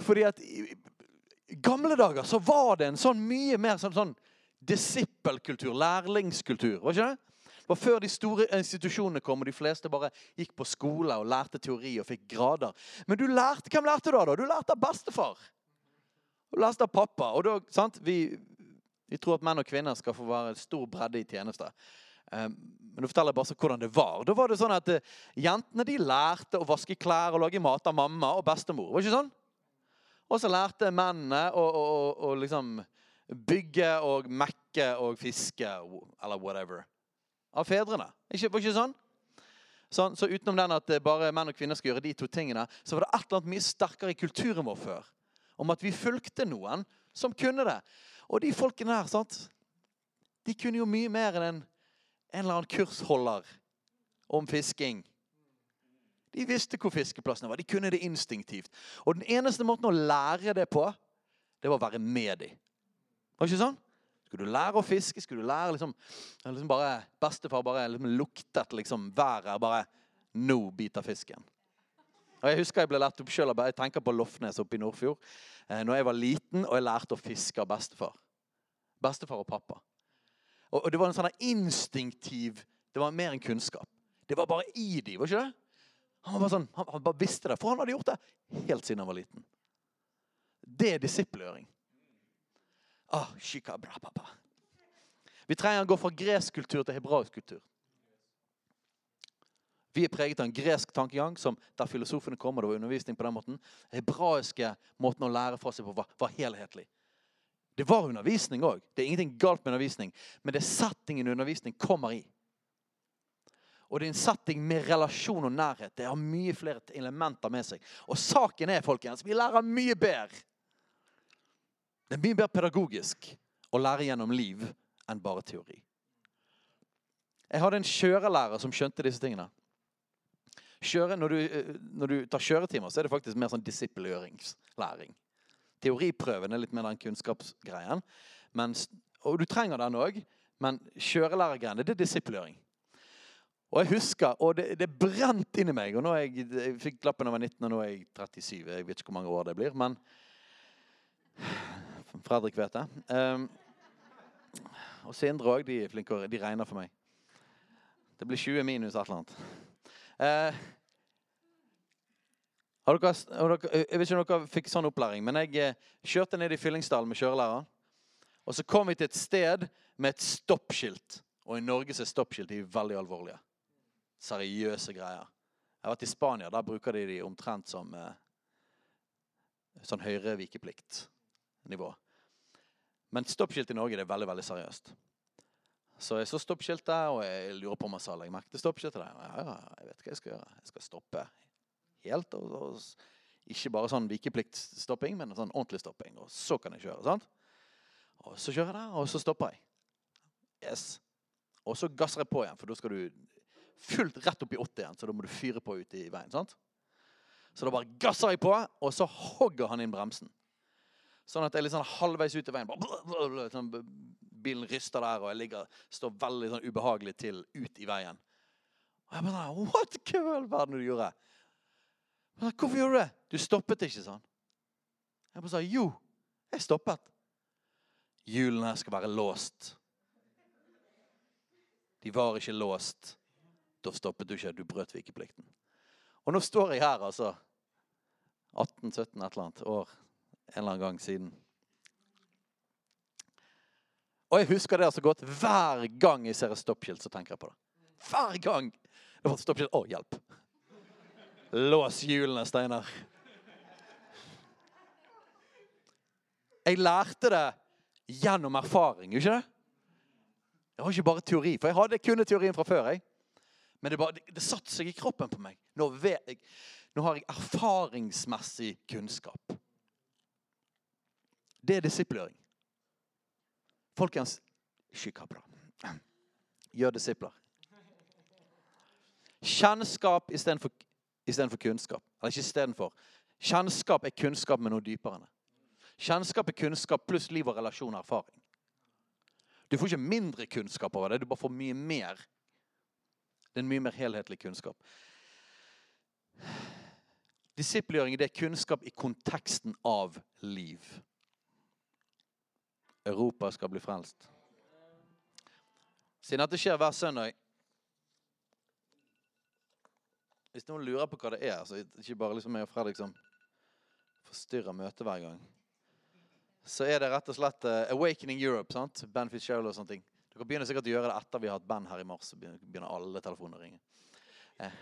fordi at i gamle dager så var det en sånn mye mer sånn, sånn Disippelkultur, lærlingskultur. var ikke det? Var før de store institusjonene kom, og de fleste bare gikk på skole og lærte teori og fikk grader. Men du lærte, hvem lærte du da? Du lærte av bestefar. Du lærte av pappa. Og da, sant? Vi, vi tror at menn og kvinner skal få være stor bredde i tjeneste. Um, men nå forteller jeg bare hvordan det var. Da var det sånn at uh, Jentene de lærte å vaske klær og lage mat av mamma og bestemor. Var det ikke sånn? Og så lærte mennene å, å, å, å liksom bygge og mekke og fiske eller whatever av fedrene. Ikke, var ikke sånn? sånn? Så utenom den at bare menn og kvinner skal gjøre de to tingene, så var det et eller annet mye sterkere i kulturen vår før. Om at vi fulgte noen som kunne det. Og de folkene der, sant? de kunne jo mye mer enn en, en eller annen kursholder om fisking. De visste hvor fiskeplassene var. De kunne det instinktivt. Og den eneste måten å lære det på, det var å være med dem. Var ikke sånn? Skulle du lære å fiske? Skulle du lære liksom, liksom bare, Bestefar bare liksom luktet liksom været. Bare Nå biter fisken. Og Jeg husker jeg ble lært opp selv, Jeg tenker på Lofnes oppe i Nordfjord. Eh, når jeg var liten og jeg lærte å fiske av bestefar. Bestefar og pappa. Og, og Det var en sånn instinktiv Det var mer enn kunnskap. Det var bare i de, var ikke det? Han, var bare sånn, han, han bare visste det, for han hadde gjort det helt siden han var liten. Det er disippelgjøring. Ah, Vi trenger å gå fra gresk kultur til hebraisk kultur. Vi er preget av en gresk tankegang som der filosofene kom, og det var undervisning på den måten. Den hebraiske måten å lære fra seg på var, var helhetlig. Det var undervisning òg. Det er ingenting galt med undervisning. Men det er settingen undervisning kommer i. Og det er en setting med relasjon og nærhet. Det har mye flere elementer med seg. Og saken er, folkens, vi lærer mye bedre det er mye mer pedagogisk å lære gjennom liv enn bare teori. Jeg hadde en kjørelærer som skjønte disse tingene. Kjøre, når, du, eh, når, du, tar kjøretimer, så er det faktisk mer sånn disippelgjøringslæring. Teoriprøven er litt mer den kunnskapsgreien. Mens, og du trenger den òg, men kjørelærergreiene det er disippelgjøring. Og jeg husker, og det, det brent inni meg. og nå er jeg, jeg fikk lappen da jeg var 19, og nå er jeg 37. Jeg vet ikke hvor mange år det blir. men Fredrik vet det. Um, og Sindre òg. De er flinke. De regner for meg. Det blir 20 minus et eller annet. Uh, har dere, har dere, jeg vet ikke om dere fikk sånn opplæring, men jeg eh, kjørte ned i Fyllingsdalen med kjørelæreren. Og så kom vi til et sted med et stoppskilt. Og i Norge så er stoppskilt de veldig alvorlige. Seriøse greier. Jeg har vært i Spania. Der bruker de de omtrent som eh, sånn høyrevikeplikt-nivå. Men stoppskilt i Norge det er veldig veldig seriøst. Så jeg så stoppskiltet, og jeg lurer på om jeg sa legg merke til stoppskiltet. Ja, ja, jeg vet hva jeg skal gjøre. Jeg skal stoppe helt. Og, og, ikke bare sånn vikepliktstopping, men sånn ordentlig stopping. Og så kan jeg kjøre. sant? Og så kjører jeg der, og så stopper jeg. Yes. Og så gasser jeg på igjen, for da skal du fullt rett opp i 80 igjen. Så da må du fyre på ut i veien. sant? Så da bare gasser jeg på, og så hogger han inn bremsen. Sånn at jeg er litt sånn halvveis ut i veien. Sånn, bilen ryster der, og jeg ligger, står veldig sånn ubehagelig til ut i veien. Og jeg bare What? Hva i all verden du gjorde? Men, Hvorfor gjorde du det? Du stoppet ikke, sånn. Jeg bare sa jo, jeg stoppet. Hjulene skal være låst. De var ikke låst. Da stoppet du ikke. Du brøt vikeplikten. Og nå står jeg her, altså. 18-17 et eller annet år en eller annen gang siden. Og jeg husker det så godt. Hver gang jeg ser et stoppskilt, så tenker jeg på det. Hver gang! Det var et stoppskilt. Hjelp! Lås hjulene, Steinar. Jeg lærte det gjennom erfaring, ikke det? Jeg har ikke bare teori, for jeg hadde kun teorien fra før. jeg. Men det, bare, det, det satte seg i kroppen på meg. Nå, jeg, nå har jeg erfaringsmessig kunnskap. Det er disiplering. Folkens Shikabra. Gjør disipler. Kjennskap istedenfor for kunnskap. Eller ikke istedenfor. Kjennskap er kunnskap med noe dypere. Kjennskap er kunnskap pluss liv og relasjon og erfaring. Du får ikke mindre kunnskap over det, du bare får mye mer. Det er en mye mer helhetlig kunnskap. Disippelgjøring er kunnskap i konteksten av liv. Europa skal bli frelst. Siden dette skjer hver søndag Hvis noen lurer på hva det er, så ikke bare liksom jeg og Fredrik som forstyrrer møtet hver gang, så er det rett og slett uh, Awakening Europe. sant? Ben Fitzgerald og sånne ting. Dere begynner sikkert å gjøre det etter vi har hatt band her i mars. Så begynner alle telefoner å ringe. Eh,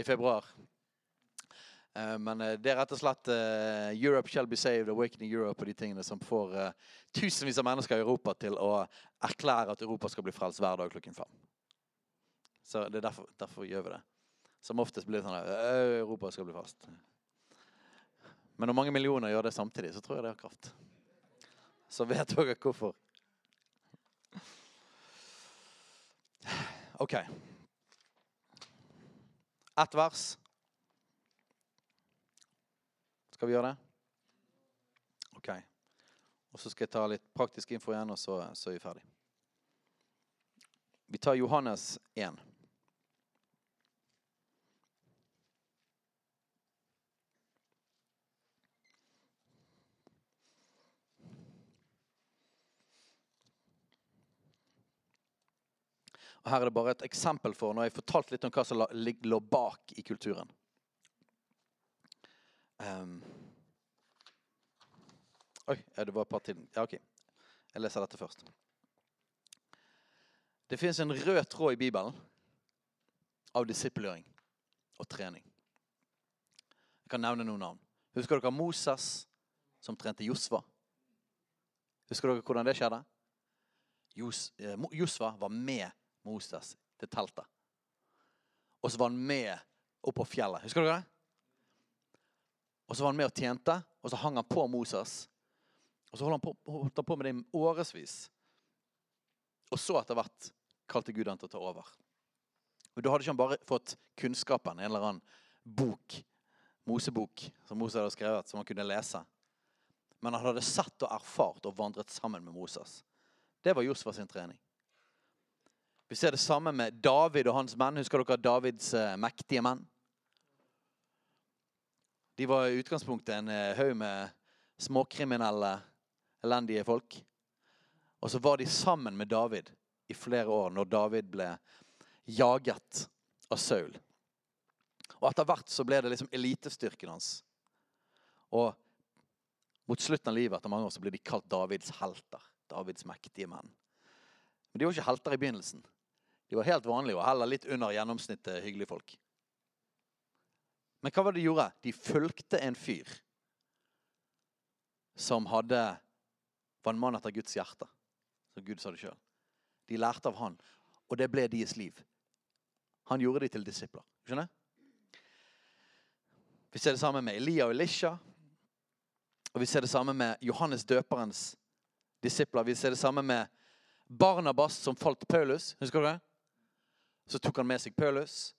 I februar. Eh, men eh, det er rett og slett uh, Europe shall be saved, Awakening Europe og de tingene som får uh, tusenvis av mennesker i Europa til å erklære at Europa skal bli frelst hver dag klokken fem. Så det er derfor, derfor gjør vi det. Som oftest blir det sånn at Europa skal bli fast. Men når mange millioner gjør det samtidig, så tror jeg det har kraft. Så vet dere hvorfor. OK. Ett vers. Skal vi gjøre det? OK. Og så skal jeg ta litt praktisk info igjen, og så, så er vi ferdig. Vi tar Johannes 1. Og Her er det bare et eksempel for når jeg fortalte litt om hva som lå bak i kulturen. Um. Oi, det var et par til. Ja, OK. Jeg leser dette først. Det fins en rød tråd i Bibelen av disippelgjøring og trening. Jeg kan nevne noen navn. Husker dere Moses som trente Josva? Husker dere hvordan det skjedde? Eh, Josva var med Moses til teltet. Og så var han med opp på fjellet. Husker dere det? Og så var han med og tjente, og så hang han på Moses. Og så holdt han på, holdt han på med det i årevis. Og så etter hvert kalte Gud han til å ta over. Og Da hadde ikke han bare fått kunnskapen, en eller annen bok, Mosebok, som Moses hadde skrevet, som han kunne lese. Men han hadde sett og erfart og vandret sammen med Moses. Det var Josfa sin trening. Vi ser det samme med David og hans menn. Husker dere Davids uh, mektige menn? De var i utgangspunktet en uh, haug med småkriminelle, elendige folk. Og så var de sammen med David i flere år når David ble jaget av Saul. Og etter hvert så ble det liksom elitestyrken hans. Og mot slutten av livet etter mange år så ble de kalt Davids helter. Davids mektige menn. Men de var ikke helter i begynnelsen. De var helt vanlige og heller litt under gjennomsnittet hyggelige folk. Men hva var det de gjorde? De fulgte en fyr som hadde, var en mann etter Guds hjerte. Som Gud sa det sjøl. De lærte av han, og det ble deres liv. Han gjorde de til disipler. Skjønner? Vi ser det samme med Elia og Elisha. Og vi ser det samme med Johannes døperens disipler. Vi ser det samme med Barnabas som falt Paulus. Husker du det? Så tok han med seg Paulus.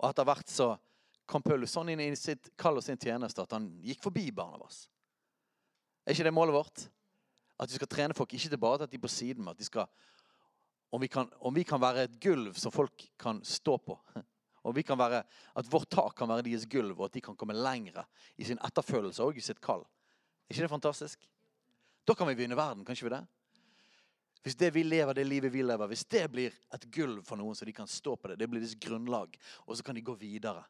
Og etter hvert så kom Paulus sånn inn i sitt kall og sin tjeneste at han gikk forbi Barnabas. Er ikke det målet vårt? At vi skal trene folk, ikke til bare at de er på siden, men at de skal om vi, kan, om vi kan være et gulv som folk kan stå på. Om vi kan være, At vårt tak kan være deres gulv, og at de kan komme lengre i sin etterfølelse og i sitt kall. Er ikke det fantastisk? Da kan vi vinne verden, kan ikke vi det? Hvis det vi lever, det livet vi lever, hvis det blir et gulv for noen, så de kan stå på det, det blir deres grunnlag, og så kan de gå videre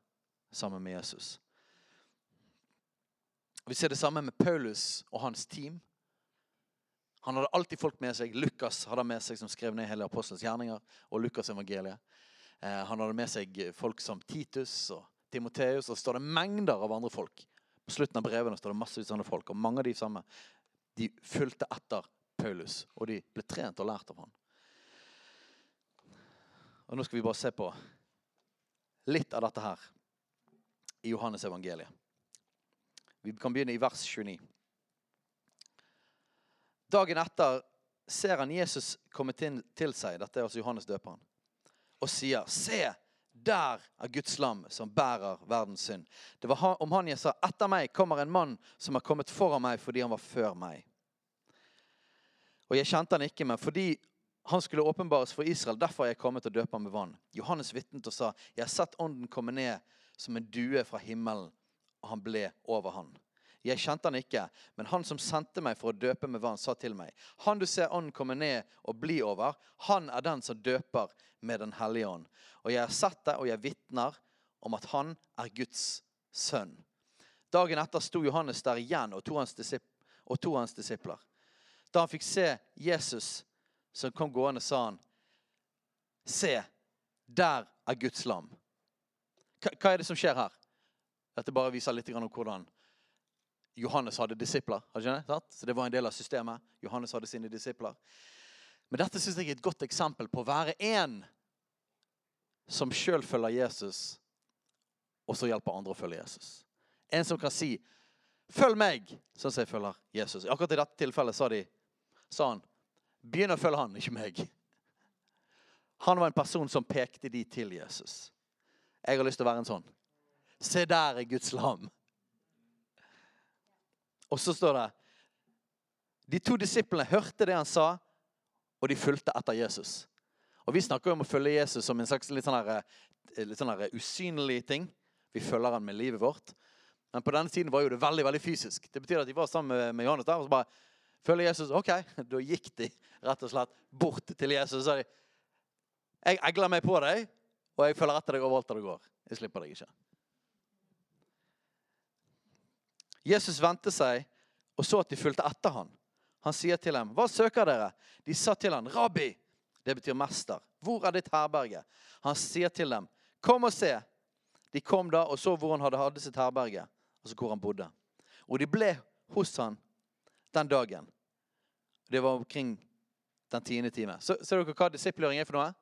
sammen med Jesus. Vi ser det samme med Paulus og hans team. Han hadde alltid folk med seg. Lukas hadde med seg som skrev ned hele Apostelens gjerninger og Lukas evangeliet. Eh, han hadde med seg folk som Titus og Timoteus, og så står det mengder av andre folk. På slutten av brevene står det masse sånne folk, og mange av de samme de fulgte etter Paulus, og de ble trent og lært av han. Og Nå skal vi bare se på litt av dette her i Johannes evangeliet. Vi kan begynne i vers 29. Dagen etter ser han Jesus komme til, seg, dette er altså Johannes døperen, og sier, 'Se, der er Guds lam som bærer verdens synd.' Det var om han jeg sa, 'Etter meg kommer en mann som har kommet foran meg fordi han var før meg.' Og jeg kjente han ikke, men fordi han skulle åpenbares for Israel, derfor er jeg kommet og å ham med vann. Johannes vitnet og sa, jeg har sett ånden komme ned som en due fra himmelen, og han ble over han. Jeg kjente han ikke, men han som sendte meg for å døpe med vann, sa til meg, Han du ser ånden komme ned og bli over, han er den som døper med Den hellige ånd. Og jeg har sett det, og jeg vitner om at han er Guds sønn. Dagen etter sto Johannes der igjen og to hans, hans disipler. Da han fikk se Jesus som kom gående, sa han, Se, der er Guds lam. Hva, er det som skjer her? Dette bare viser litt om hvordan Johannes hadde disipler. Så det var en del av systemet. Johannes hadde sine disipler. Men dette synes jeg er et godt eksempel på å være en som sjøl følger Jesus, og så hjelper andre å følge Jesus. En som kan si 'Følg meg', sånn som jeg følger Jesus. Akkurat i dette tilfellet sa, de, sa han 'Begynn å følge han, ikke meg'. Han var en person som pekte de til Jesus. Jeg har lyst til å være en sånn. Se der er Guds lam. Og så står det De to disiplene hørte det han sa, og de fulgte etter Jesus. Og Vi snakker jo om å følge Jesus som en slags litt sånn, her, litt sånn her usynlig ting. Vi følger han med livet vårt. Men på denne tiden var jo det veldig veldig fysisk. Det betyr at de var sammen med Johannes der, og så bare følger Jesus. Ok, Da gikk de rett og slett bort til Jesus og sa de, jeg egler meg på deg, og jeg følger etter deg overalt der du går. Jeg slipper deg ikke. Jesus vendte seg og så at de fulgte etter han. Han sier til dem, 'Hva søker dere?' De sa til han, 'Rabbi', det betyr mester. 'Hvor er ditt herberge?' Han sier til dem, 'Kom og se.' De kom da og så hvor han hadde hatt sitt herberge, altså hvor han bodde. Og de ble hos han den dagen. Det var omkring den tiende time. Så, ser dere hva disiplering er for noe?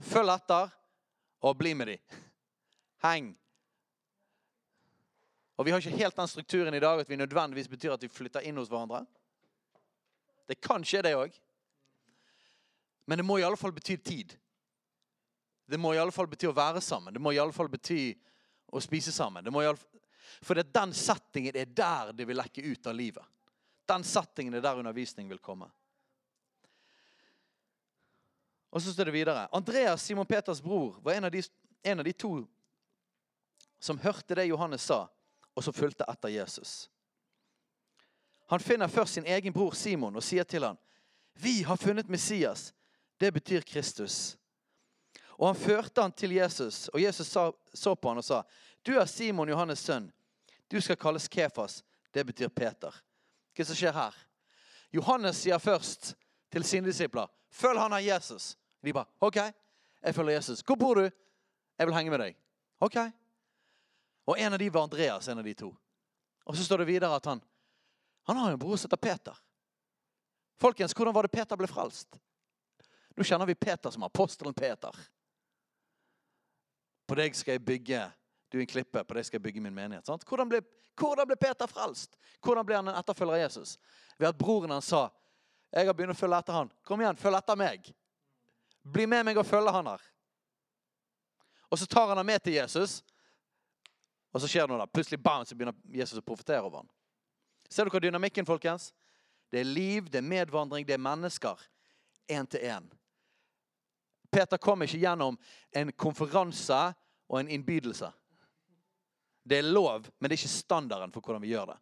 Følg etter og bli med dem. Heng. Og vi har ikke helt den strukturen i dag at vi nødvendigvis betyr at vi flytter inn hos hverandre. Det kan skje, det òg. Men det må i alle fall bety tid. Det må i alle fall bety å være sammen. Det må i alle fall bety å spise sammen. Det må i alle fall... For det er den settingen er der det vil lekke ut av livet. Den settingen er der undervisning vil komme. Og så står det videre. Andreas, Simon Peters bror, var en av, de, en av de to som hørte det Johannes sa, og som fulgte etter Jesus. Han finner først sin egen bror Simon og sier til han, 'Vi har funnet Messias.' Det betyr Kristus. Og han førte han til Jesus, og Jesus sa, så på han og sa, 'Du er Simon, Johannes' sønn. Du skal kalles Kefas.' Det betyr Peter. Hva som skjer her? Johannes sier først til sine disipler, 'Følg han av Jesus.' De bare, 'OK, jeg følger Jesus.' 'Hvor bor du?' 'Jeg vil henge med deg.' 'OK.' Og en av de var Andreas, en av de to. Og så står det videre at han han har en bror som heter Peter. Folkens, hvordan var det Peter ble frelst? Nå kjenner vi Peter som apostelen Peter. På deg skal jeg bygge du er en klippe, på deg skal jeg bygge min menighet. Sant? Hvordan, ble, hvordan ble Peter frelst? Hvordan ble han en etterfølger av Jesus? Ved at broren hans sa jeg har begynt å følge etter han. Kom igjen, følg etter meg. Bli med meg og følge han her. Og så tar han ham med til Jesus, og så skjer det noe da. Plutselig bam, så begynner Jesus å profetere over ham. Ser dere dynamikken, folkens? Det er liv, det er medvandring, det er mennesker. Én til én. Peter kom ikke gjennom en konferanse og en innbydelse. Det er lov, men det er ikke standarden for hvordan vi gjør det.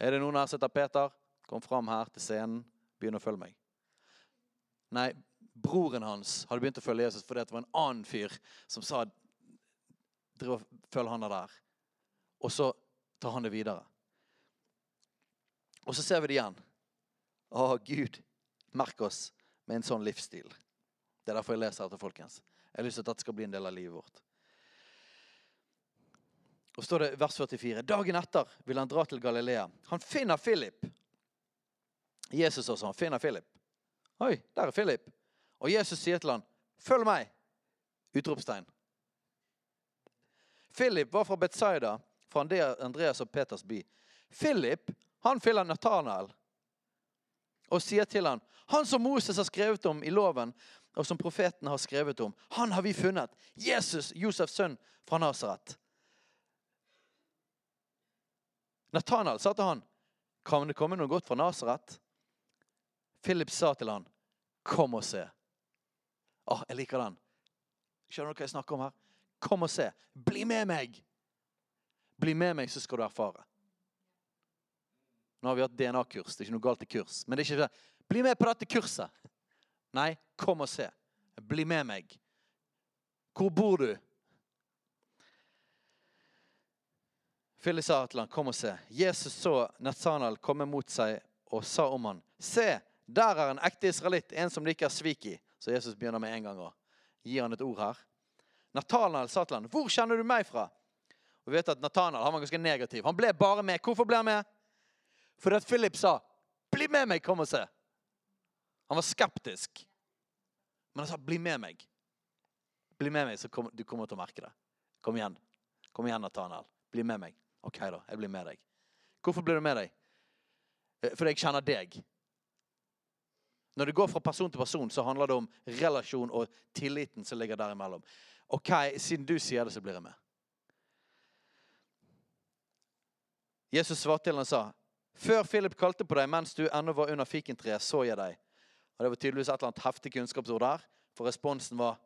Er det noen her som heter Peter? Kom fram her til scenen. Begynn å følge meg. Nei, broren hans hadde begynt å følge Jesus fordi det var en annen fyr som sa Følg han der. Og så tar han det videre. Og så ser vi det igjen. Å, Gud, merk oss med en sånn livsstil. Det er derfor jeg leser dette, folkens. Jeg har lyst til at dette skal bli en del av livet vårt. Og står det vers 44. Dagen etter vil han dra til Galilea. Han finner Philip. Jesus også. Han finner Philip. Oi, der er Philip. Og Jesus sier til ham, 'Følg meg!' Utropstegn. Philip var fra Betzaida, fra Andreas og Peters by. Philip han fyller Natanael og sier til ham, 'Han som Moses har skrevet om i loven, og som profeten har skrevet om, han har vi funnet. Jesus, Josefs sønn fra Nasaret.' Natanael sa til han, 'Kan det komme noe godt fra Nasaret?' Philip sa til han, 'Kom og se.' Åh, jeg liker den. Skjønner du hva jeg snakker om her? Kom og se. Bli med meg. Bli med meg, så skal du erfare. Nå har vi hatt DNA-kurs. Det er ikke noe galt i kurs. Men det er ikke det. Bli med på dette kurset. Nei, kom og se. Bli med meg. Hvor bor du? Philip sa til han, kom og se. Jesus så Nathanael komme mot seg og sa om han, se, der er en ekte israelitt, en som det ikke er svik i. Så Jesus begynner med en gang å gi han et ord her. Nathanael sa til han, hvor kjenner du meg fra? Og vi vet at Nathanael han var ganske negativ. Han ble bare med. Hvorfor ble han med? Fordi at Philip sa, bli med meg, kom og se. Han var skeptisk. Men han sa, bli med meg. Bli med meg, så kom, du kommer til å merke det. Kom igjen. Kom igjen, Nathanael. Bli med meg. OK, da. Jeg blir med deg. Hvorfor blir du med deg? Eh, Fordi jeg kjenner deg. Når det går fra person til person, så handler det om relasjon og tilliten som ligger der imellom. OK, siden du sier det, så blir jeg med. Jesus svarte til han og sa, før Philip kalte på deg mens du ennå var under fikentreet, så jeg deg. Og Det var tydeligvis et eller annet heftig kunnskapsord der, for responsen var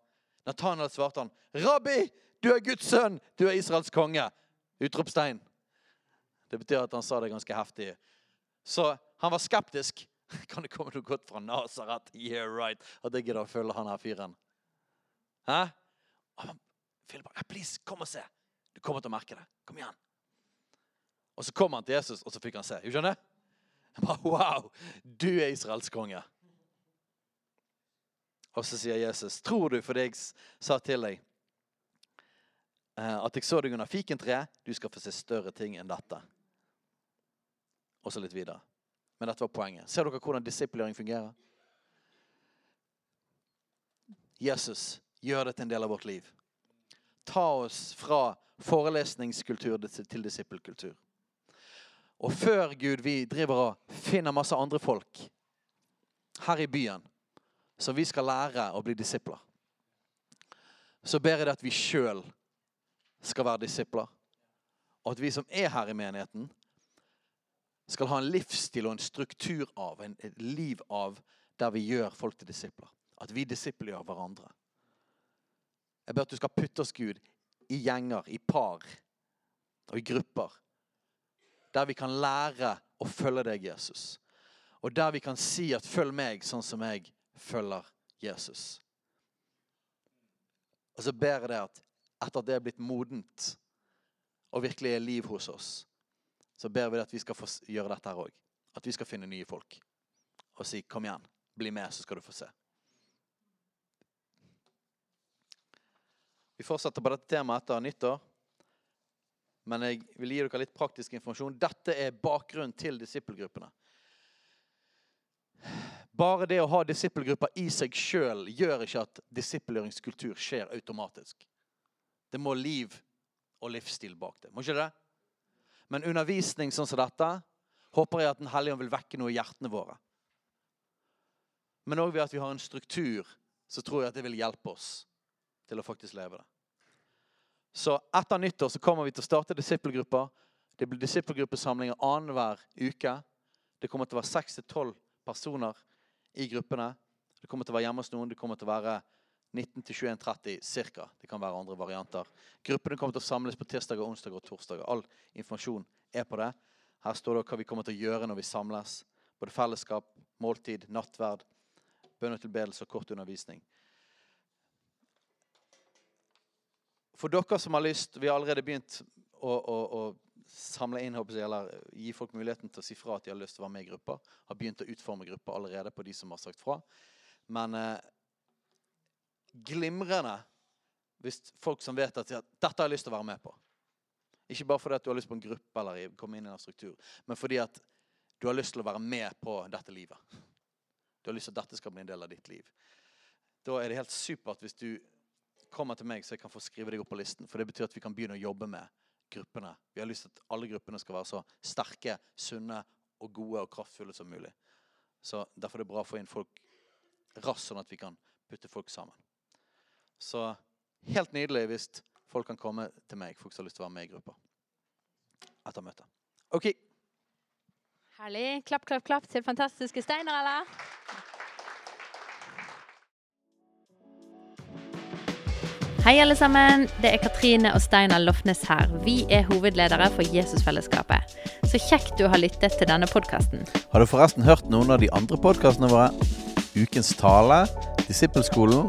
Nathanael svarte han, Rabbi, du er Guds sønn, du er Israels konge. Utropstegn. Det betyr at han sa det ganske heftig. Så han var skeptisk. Kan det komme noe godt fra Nasaret? Yeah, right. At jeg gidder å følge han her fyren. Hæ? Philip please, kom og se. Du kommer til å merke det. Kom igjen. Og så kom han til Jesus, og så fikk han se. Du skjønner? Jeg bare, wow, du er Israels konge. Og så sier Jesus, tror du for det jeg sa til deg, eh, at jeg så deg under fikentreet, du skal få se større ting enn dette. Og så litt videre. Men dette var poenget. Ser dere hvordan disiplering fungerer? Jesus gjør det til en del av vårt liv. Ta oss fra forelesningskultur til disippelkultur. Og før Gud vi driver og finner masse andre folk her i byen som vi skal lære å bli disipler, så ber jeg det at vi sjøl skal være disipler. Og at vi som er her i menigheten, skal ha en livsstil og en struktur av, en, et liv av, der vi gjør folk til disipler. At vi disippelgjør hverandre. Jeg ber at du skal putte oss, Gud, i gjenger, i par og i grupper. Der vi kan lære å følge deg, Jesus. Og der vi kan si at 'følg meg sånn som jeg følger Jesus'. Og så ber jeg deg at etter at det er blitt modent og virkelig er liv hos oss, så ber vi at vi skal få gjøre dette her òg. At vi skal finne nye folk. Og si 'kom igjen, bli med, så skal du få se'. Vi fortsetter på dette temaet etter nyttår. Men jeg vil gi dere litt praktisk informasjon. Dette er bakgrunnen til disippelgruppene. Bare det å ha disippelgrupper i seg sjøl gjør ikke at disippelgjøringskultur skjer automatisk. Det må liv og livsstil bak det. Må ikke det? Men undervisning sånn som dette håper jeg at Den hellige ånd vil vekke noe i hjertene våre. Men òg ved at vi har en struktur, så tror jeg at det vil hjelpe oss til å faktisk leve det. Så etter nyttår så kommer vi til å starte disippelgrupper. Det blir disippelgruppesamlinger annenhver uke. Det kommer til å være seks til tolv personer i gruppene. Det kommer til å være hjemme hos noen. Det kommer til å være 19 til 21.30 cirka. Det kan være andre varianter. Gruppene kommer til å samles på tirsdager, onsdager og torsdager. All informasjon er på det. Her står det hva vi kommer til å gjøre når vi samles. Både fellesskap, måltid, nattverd, bønnetilbedelse og kort undervisning. For dere som har lyst, vi har allerede begynt å, å, å samle inn, håper jeg, eller gi folk muligheten til å si fra at de har lyst til å være med i grupper. Har begynt å utforme grupper allerede på de som har sagt fra. Men eh, glimrende hvis folk som vet at ja, dette har jeg lyst til å være med på. Ikke bare fordi at du har lyst på en gruppe eller komme inn i en struktur, men fordi at du har lyst til å være med på dette livet. Du har lyst til at dette skal bli en del av ditt liv. Da er det helt supert hvis du kommer til meg, så jeg kan få skrive deg opp på listen. For det betyr at vi kan begynne å jobbe med gruppene. Vi har lyst til at alle gruppene skal være så sterke, sunne og gode og kraftfulle som mulig. Så Derfor er det bra å få inn folk raskt, sånn at vi kan putte folk sammen. Så helt nydelig hvis folk kan komme til meg, folk som har lyst til å være med i grupper. Etter møtet. OK. Herlig. Klapp, klapp, klapp til fantastiske Steinar, eller? Hei, alle sammen. Det er Katrine og Steinar Lofnes her. Vi er hovedledere for Jesusfellesskapet. Så kjekt du har lyttet til denne podkasten. Har du forresten hørt noen av de andre podkastene våre? Ukens tale, Disippelskolen,